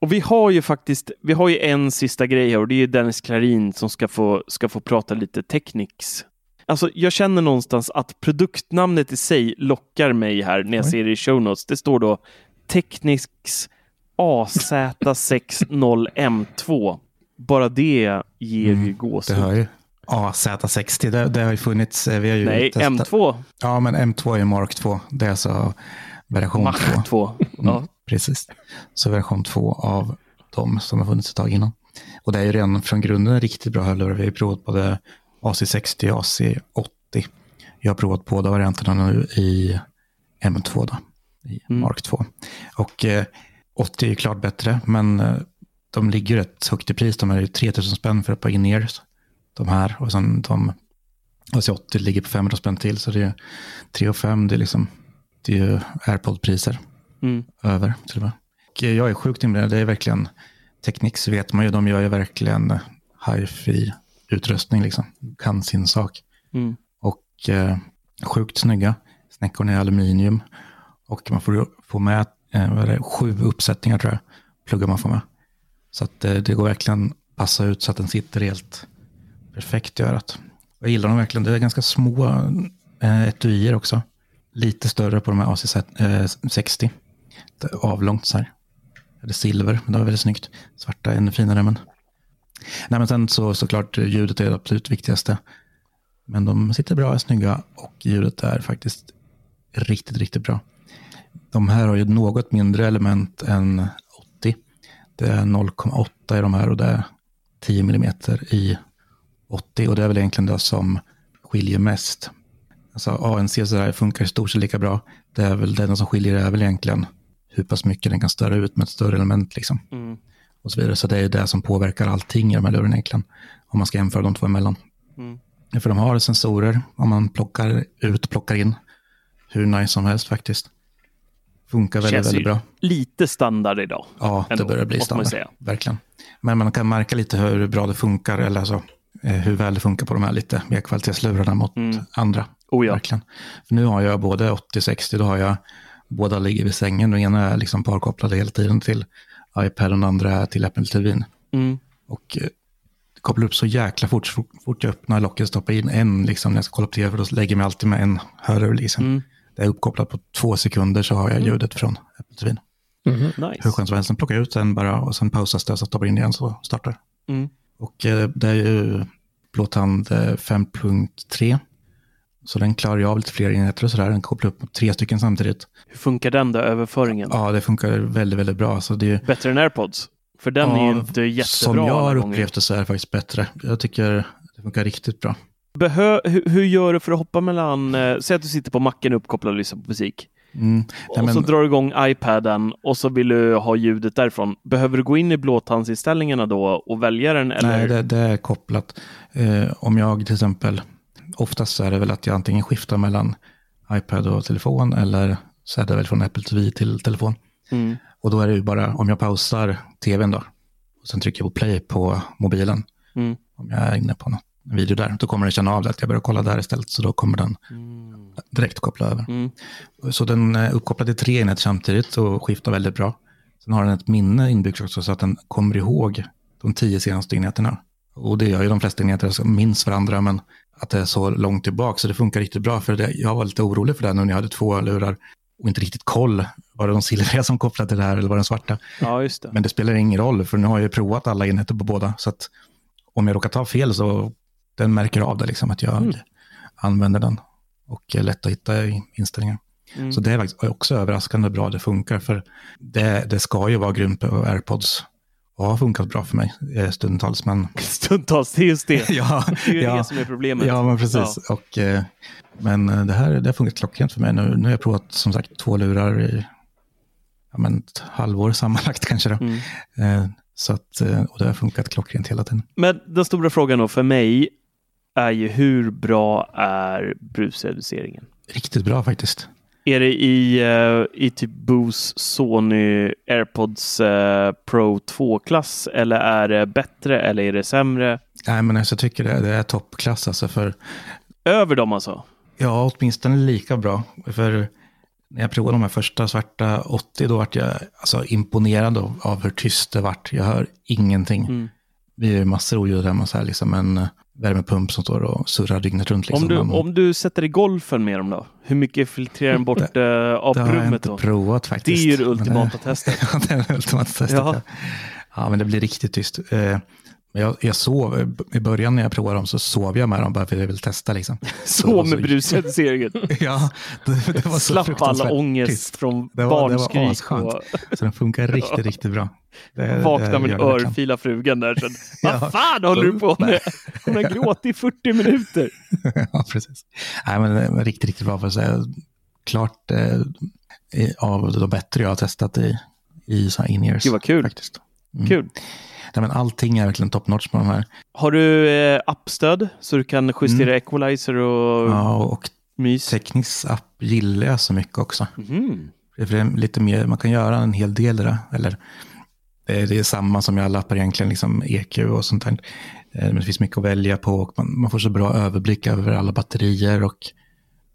Och vi har ju faktiskt, vi har ju en sista grej här och det är Dennis Klarin som ska få, ska få prata lite Technics Alltså, jag känner någonstans att produktnamnet i sig lockar mig här när jag Oj. ser det i show notes. Det står då Technics AZ60M2. Bara det ger mm, ju gåshud. Det hör ju. AZ60, det, det, har ju funnits. Eh, vi har ju Nej, testat. M2. Ja, men M2 är Mark 2. Det är alltså version 2. 2. Mm, ja. Precis. Så version 2 av de som har funnits ett tag innan. Och det är ju redan från grunden riktigt bra hörlurar. Vi har ju provat både AC60 och AC80. Jag har provat båda varianterna nu i M2, då, i mm. Mark 2. Och eh, 80 är klart bättre, men eh, de ligger rätt högt i pris. De är ju 3000 spänn för ett par in-ears. De här och sen de AC80 ligger på 500 spänn till, så det är 3 och 5, det är liksom det är ju airpod-priser mm. över till och med. Och jag är sjukt imponerad, det är verkligen Technics vet man ju, de gör ju verkligen hi-fi utrustning, liksom. kan sin sak. Mm. Och eh, sjukt snygga. Snäckorna är aluminium. Och man får få med eh, det, sju uppsättningar tror jag, pluggar man får med. Så att eh, det går verkligen passa ut så att den sitter helt perfekt i örat. Jag gillar dem verkligen. Det är ganska små eh, etuier också. Lite större på de här AC60. Eh, avlångt så här. Eller silver, men det var väldigt snyggt. Svarta är ännu finare, men Nej, men sen så såklart ljudet är det absolut viktigaste. Men de sitter bra, är snygga och ljudet är faktiskt riktigt, riktigt bra. De här har ju något mindre element än 80. Det är 0,8 i de här och det är 10 mm i 80 och det är väl egentligen det som skiljer mest. Alltså ANC så där funkar i stort sett lika bra. Det är väl det som skiljer är väl egentligen hur pass mycket den kan störa ut med ett större element liksom. Mm och så vidare. Så det är det som påverkar allting i de här lurarna egentligen. Om man ska jämföra de två emellan. Mm. För de har sensorer om man plockar ut och plockar in. Hur nice som helst faktiskt. Funkar väldigt, Känns väldigt bra. lite standard idag. Ja, ändå, det börjar bli standard. Verkligen. Men man kan märka lite hur bra det funkar, eller alltså, eh, hur väl det funkar på de här lite mer kvalitetslurarna mot mm. andra. Oh ja. Verkligen. För nu har jag både 80-60, då har jag båda ligger vid sängen. Den ena är liksom parkopplade hela tiden till iPad och den andra är till Apple TV. Mm. Och eh, det kopplar upp så jäkla fort. Så fort jag öppnar locket och stoppar in en liksom, när jag ska kolla på tv, för då lägger jag mig alltid med en hörlur. Liksom. Mm. Det är uppkopplat på två sekunder så har jag ljudet från Apple TV. Hur Nice. skönt som helst. Sen plockar jag ut den bara och sen pausas det så stoppar in igen så startar Mm. Och eh, det är ju Blåtand eh, 5.3. Så den klarar ju av lite fler enheter och sådär. Den kopplar upp tre stycken samtidigt. Hur funkar den då, överföringen? Ja, det funkar väldigt, väldigt bra. Så det är, Bättre än AirPods? För den är ju inte jättebra Som jag har upplevt det så är det faktiskt bättre. Jag tycker det funkar riktigt bra. Behö hur, hur gör du för att hoppa mellan, eh, säg att du sitter på macken uppkopplad och lyssnar på musik. Mm. Nej, och men- så drar du igång iPaden och så vill du ha ljudet därifrån. Behöver du gå in i blåtandsinställningarna då och välja den? Eller? Nej, det, det är kopplat. Eh, om jag till exempel, oftast är det väl att jag antingen skiftar mellan iPad och telefon eller så är det väl från Apple TV till telefon. Mm. Och då är det ju bara om jag pausar tvn då och sen trycker jag på play på mobilen. Mm. Om jag är inne på någon video där, då kommer den känna av det att jag börjar kolla där istället. Så då kommer den direkt koppla över. Mm. Så den är uppkopplad till tre enheter samtidigt och skiftar väldigt bra. Sen har den ett minne inbyggt också så att den kommer ihåg de tio senaste enheterna. Och det gör ju de flesta enheter som minns varandra, men att det är så långt tillbaka så det funkar riktigt bra. För det, jag var lite orolig för det nu när jag hade två lurar och inte riktigt koll. Var det de silvriga som kopplade till det här eller var det den svarta? Ja, just det. Men det spelar ingen roll för nu har jag ju provat alla enheter på båda. Så att om jag råkar ta fel så den märker av det liksom att jag Mm. använder den. Och är lätt att hitta i inställningar. Mm. Så det är också överraskande bra det funkar. För det, det ska ju vara grymt på AirPods. Och har funkat bra för mig eh, stundtals. Men Stundtals, det är just det. ja, Det är ju ja, det som är problemet. ja, men precis. Och, eh, men eh, det här det har funkat klockrent för mig. Nu, nu har jag provat som sagt två lurar i ja, men ett halvår sammanlagt kanske. Då. Mm. Så att, och det har funkat klockrent hela tiden. Men den stora frågan då för mig är ju hur bra är brusreduceringen? Riktigt bra faktiskt. Är det i, eh, i typ Bose Sony AirPods eh, Pro 2-klass eller är det bättre eller är det sämre? Nej, men alltså, jag tycker det, det är toppklass. Alltså, för, Över dem alltså? ja, åtminstone lika bra. För när jag provade de här första svarta 80, då vart jag alltså, imponerad av, av hur tyst det vart. Jag hör ingenting. Mm. Vi ju massor av oljud hemma, så här, liksom en eh, värmepump som står och surrar dygnet runt. Liksom. Om, du, om du sätter i golfen med dem då? Hur mycket filtrerar den bort eh, av det har jag inte då? provat Det faktiskt. är ju det ultimata testet. det är det ultimata testet. Ja. Ja. men det blir riktigt tyst. Eh, jag, jag sov, i början när jag provade dem så sov jag med dem bara för att jag ville testa. Liksom. Så med brusreduceringen. ja, det, det var så Slapp alla fruktansvärt ångest från Det var- det var barnskrik. asskönt. och Så den funkar riktigt, riktigt bra. Det, vakna med en örfila frugan där sen. Ja. Vad fan håller du på med? Hon har gråtit i 40 minuter. ja, precis. Nej, men, det var riktigt, riktigt bra för att säga. Klart eh, av de bättre jag har testat i, i in-ears. Gud vad kul. Faktiskt. Mm. Kul. Nej, men allting är verkligen top notch på de här. Har du eh, appstöd så du kan justera equalizer och Mm. Ja, och mys? Teknisk app gillar jag så mycket också. För det är lite mer, man kan göra en hel del det. Eller det är, det är samma som i alla appar egentligen, liksom EQ och sånt där. Eh, Men det finns mycket att välja på och man, man får så bra överblick över alla batterier. Och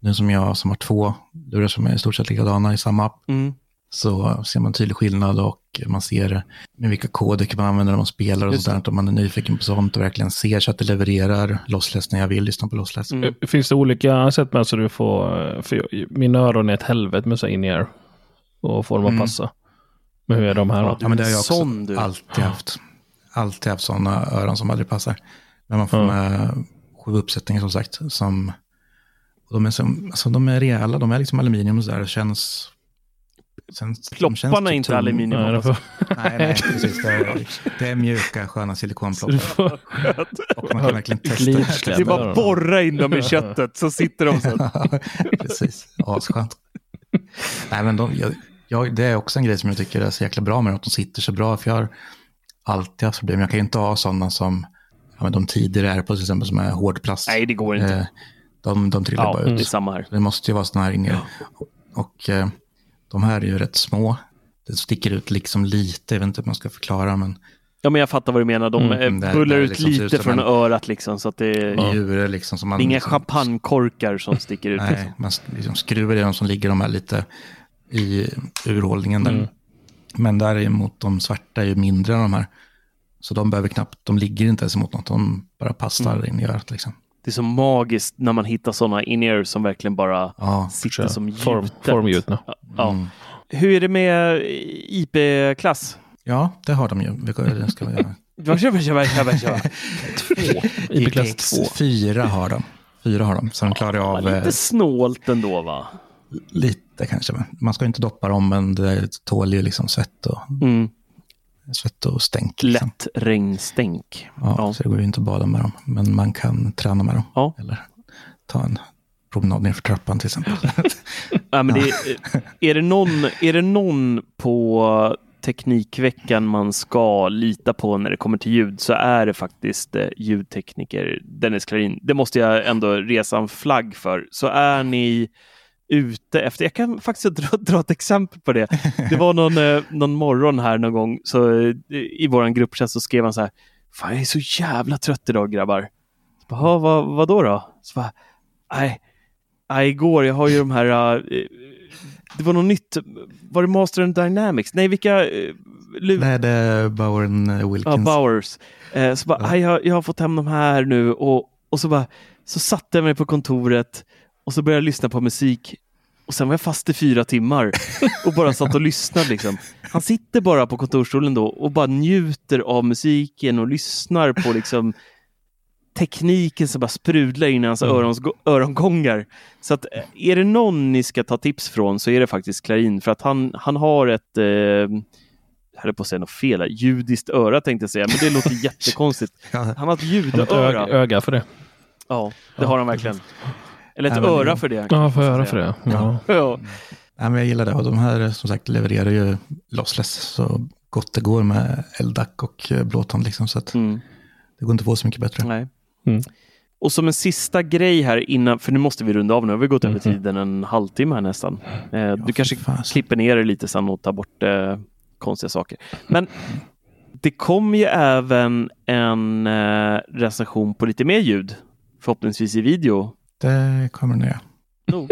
nu som jag som har två lurar som är i stort sett likadana i samma app Mm. Så ser man tydlig skillnad och man ser med vilka koder man använder när man spelar och Just sånt där. Om man är nyfiken på sånt och verkligen ser så att det levererar lossless när jag vill lyssna på lossless. Mm. Eh, Finns det olika sätt med så du får, eh, för mina öron är ett helvete med så in ear och få dem att Mm. passa. Men hur är de här då? Ja, men det har jag också Sån, du. alltid haft. Alltid haft sådana öron som aldrig passar. Men man får Ja. med sju uppsättningar som sagt. Som, och de, är som, alltså, de är rejäla, de är liksom aluminium och sådär. Det känns... känns Plopparna är inte tung. aluminium. Nej, får, Nej, nej, precis. Det är, det är mjuka, sköna silikonploppar. får Och man kan verkligen testa. Det är bara borra in dem i köttet så sitter de så. Ja, precis. Asskönt. Nej, men de, jag, jag, det är också en grej som jag tycker är så jäkla bra med att de sitter så bra. För jag har alltid haft problem. Jag kan ju inte ha sådana som ja, men de tidigare är på till exempel som är hårdplast. Nej, det går inte. Eh, de, de trillar Ja, bara det är ut. samma här. Det måste ju vara sådana här inne. Och eh, de här är ju rätt små. Det sticker ut liksom lite, jag vet inte hur man ska förklara, men Ja, men jag fattar vad du menar. De Mm, eh, det- bullar ut liksom lite från en- örat liksom. Så att det är, djur liksom som man... det är inga liksom, champagnekorkar som sticker ut. Nej, Liksom. man liksom skruvar i dem som ligger de här lite i urhållningen. Där. Mm. Men däremot de svarta är ju mindre än de här. Så de behöver knappt, de ligger inte ens emot något, de bara passar Mm. in i örat. Liksom. Det är så magiskt när man hittar sådana in som verkligen bara Ja, sitter som gjutet. Form, formgjutna. Ja. Mm. Hur är det med IP-klass? ja, det har de ju. Det ska- vi göra. Varsågod. IP-klass 2. Fyra har de. Fyra har de, så de klarar Ja, av eh, lite snålt ändå va? lite kanske. Men Man ska inte doppa dem, men det tål ju liksom svett och, Mm. Svett och stänk. Liksom. Lätt regnstänk. Ja, Ja. Så det går ju inte att bada med dem, men man kan träna med dem. Ja. Eller ta en promenad ner för trappan till exempel. Ja, men det är, är, det någon, är det någon på Teknikveckan man ska lita på när det kommer till ljud så är det faktiskt eh, ljudtekniker Dennis Klarin. Det måste jag ändå resa en flagg för. Så är ni ute efter, jag kan faktiskt dra, dra ett exempel på det. Det var någon, eh, någon morgon här någon gång så eh, i våran gruppchatt så skrev han så här. Fan jag är så jävla trött idag grabbar. Så bara, "Ja, vad, vad då då? Så bara, nej, nej, igår, jag har ju de här eh, det var något nytt. Var det Master and Dynamics? Nej, vilka... Uh, Nej, det är Bowen ja, Wilkins. Bowers. Eh, så bara, Ja. "Aj, jag, jag har fått hem de här nu och, och så bara, så satte jag mig på kontoret och så började jag lyssna på musik och sen var jag fast i fyra timmar och bara satt och lyssnade liksom. Han sitter bara på kontorsstolen då och bara njuter av musiken och lyssnar på liksom tekniken som bara sprudlar in i hans Mm. örons, örongångar. Så att är det någon ni ska ta tips från så är det faktiskt Klarin för att han, han har ett eh, jag höll på att säga något fel, här. judiskt öra tänkte jag säga, men det låter jättekonstigt. Ja, Han har ett Han har ett öga, ljudöra. för det. Ja, det har han verkligen. Eller ett Nej, men- öra för det. Ja, får höra för det. Ja. Ja. Nej, men jag gillar det. Och de här som sagt levererar ju lossless så gott det går med LDAC och eh, Blåtand. Liksom, så att Mm. det går inte att få så mycket bättre. Nej. Mm. Och som en sista grej här innan, för nu måste vi runda av nu, har vi gått över Mhm. tiden en halvtimme här nästan. Eh, du fy kanske fasen. klipper ner det lite sen och tar bort eh, konstiga saker. Men det kommer ju även en eh, recension på lite mer ljud, förhoppningsvis i video. Det kommer ni göra. Oh.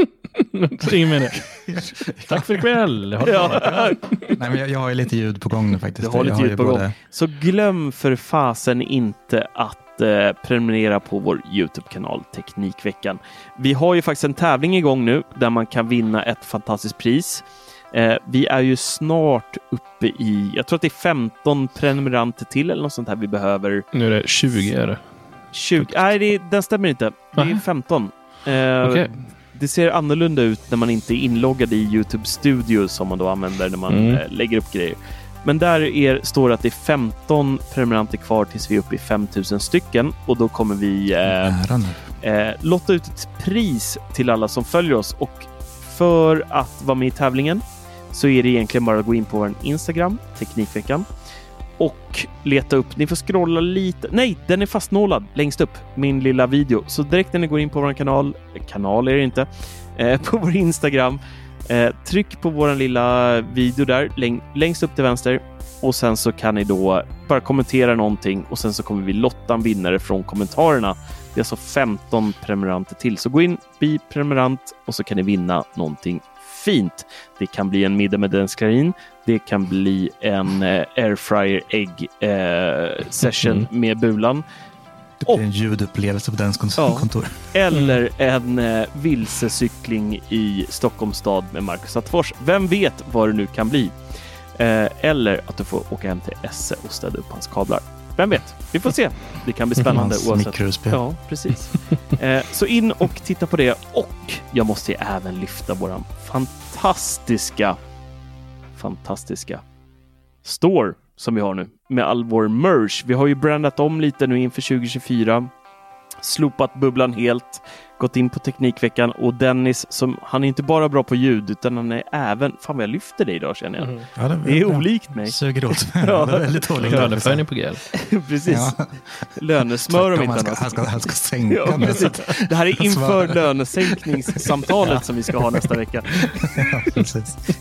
Ingen mening. Tack för ikväll. Ja. Nej, men jag, jag har lite ljud på gång nu faktiskt. Du har lite ljud ju på gång. Så glöm för fasen inte att eh, prenumerera på vår Youtube-kanal Teknikveckan. Vi har ju faktiskt en tävling igång nu där man kan vinna ett fantastiskt pris. Eh, vi är ju snart uppe i, jag tror att det är 15 prenumeranter till eller något sånt här vi behöver. Nu är det 20 är det. 20, nej, det, den stämmer inte. Det är Nähä. 15. Eh, Okej. Det ser annorlunda ut när man inte är inloggad i Youtube Studio som man då använder när man Mm. eh, lägger upp grejer. Men där är, står det att det är 15 prenumeranter kvar tills vi är uppe i 5000 stycken och då kommer vi eh, eh, lotta ut ett pris till alla som följer oss och för att vara med i tävlingen så är det egentligen bara att gå in på vår Instagram, Teknikveckan och leta upp. Ni får scrolla lite. Nej, den är fastnålad längst upp. Min lilla video. Så direkt när ni går in på vår kanal, kanal är det inte, eh, på vår Instagram. Eh, tryck på vår lilla video där läng längst upp till vänster och sen så kan ni då bara kommentera någonting och sen så kommer vi lotta en vinnare från kommentarerna. Det är alltså 15 prenumeranter till, så gå in, bli prenumerant och så kan ni vinna någonting fint. Det kan bli en middag med Dennis Klarin. Det kan bli en eh, airfryer ägg eh, session Mhm. med Bulan. Det blir en ljudupplevelse på dens kont- Ja. kontor. Eller en eh, vilsecykling i Stockholms stad med Marcus Attefors. Vem vet vad det nu kan bli? Eh, eller att du får åka hem till Esse och städa upp hans kablar. Vem vet? Vi får se. Det kan bli spännande Hans oavsett. mikrospel. Ja, precis. Eh, så in och titta på det. Och jag måste ju även lyfta våran fantastiska, fantastiska store som vi har nu med all vår merch. Vi har ju brandat om lite nu inför 2024. Slopat bubblan helt, gått in på Teknikveckan och Dennis som han är inte bara bra på ljud utan han är även, fan vad jag lyfter dig idag känner jag. Ja, det, Det är bra. olikt mig. Suger åt mig. Ja. Det är väldigt dåligt. Löneförhöjning på G. Precis. Ja. Lönesmör om inte annat. han, ska, han ska sänka Ja, nu. precis. Det här är inför Svar. lönesänkningssamtalet som vi ska ha nästa vecka. Ja.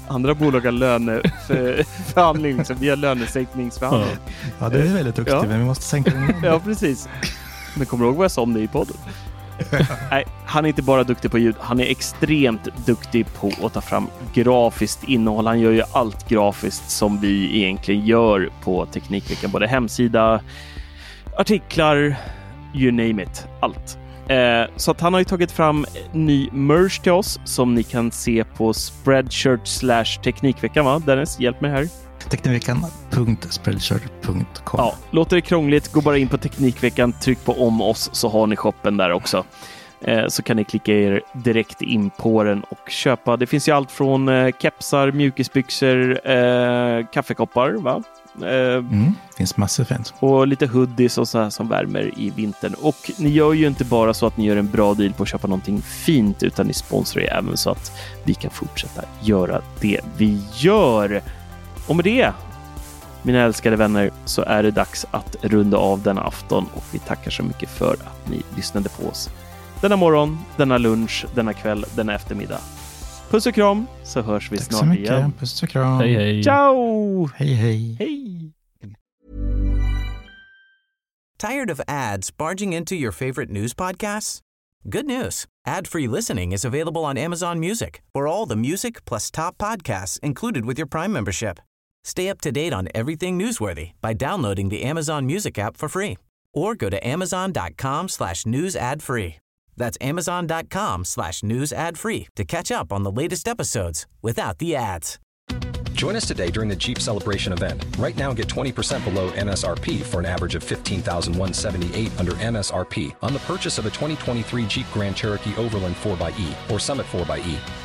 Andra bolag har löneförhandling, liksom. vi har lönesänkningsförhandling. ja, det är väldigt duktigt, Ja. men vi måste sänka den. Ja, precis. Men kommer du ihåg vad jag sa om det i podden? Nej, han är inte bara duktig på ljud, han är extremt duktig på att ta fram grafiskt innehåll. Han gör ju allt grafiskt som vi egentligen gör på Teknikveckan, både hemsida, artiklar, you name it, allt. Eh, så att han har ju tagit fram ny merch till oss som ni kan se på Spreadshirt slash Teknikveckan va? Dennis, hjälp mig här. Teknikveckan.spreadshirt.com Ja, låter det krångligt, gå bara in på Teknikveckan, tryck på om oss så har ni shoppen där också. Eh, så kan ni klicka er direkt in på den och köpa. Det finns ju allt från eh, kepsar, mjukisbyxor, eh, kaffekoppar, va? Mm, finns massor fint. Och lite hoodies och så här som värmer i vintern. Och ni gör ju inte bara så att ni gör en bra deal på att köpa någonting fint, utan ni sponsrar ju även så att vi kan fortsätta göra det vi gör. Och med det, mina älskade vänner, så är det dags att runda av denna afton och vi tackar så mycket för att ni lyssnade på oss denna morgon, denna lunch, denna kväll, denna eftermiddag. Puss och kram, så hörs vi Tack snart så mycket. igen. Puss och kram. Hej, hej. Ciao! Hej, hej. Hej! Tired of ads barging into your favorite news podcasts? Good news. Ad-free listening is available on Amazon Music for all the music plus top podcasts included with your Prime membership. Stay up to date on everything newsworthy by downloading the Amazon Music app for free or go to amazon.com slash news ad free. That's amazon.com slash news ad free to catch up on the latest episodes without the ads. Join us today during the Jeep Celebration event. Right now, get 20% below MSRP for an average of 15178 under MSRP on the purchase of a 2023 Jeep Grand Cherokee Overland 4xE or Summit 4xE.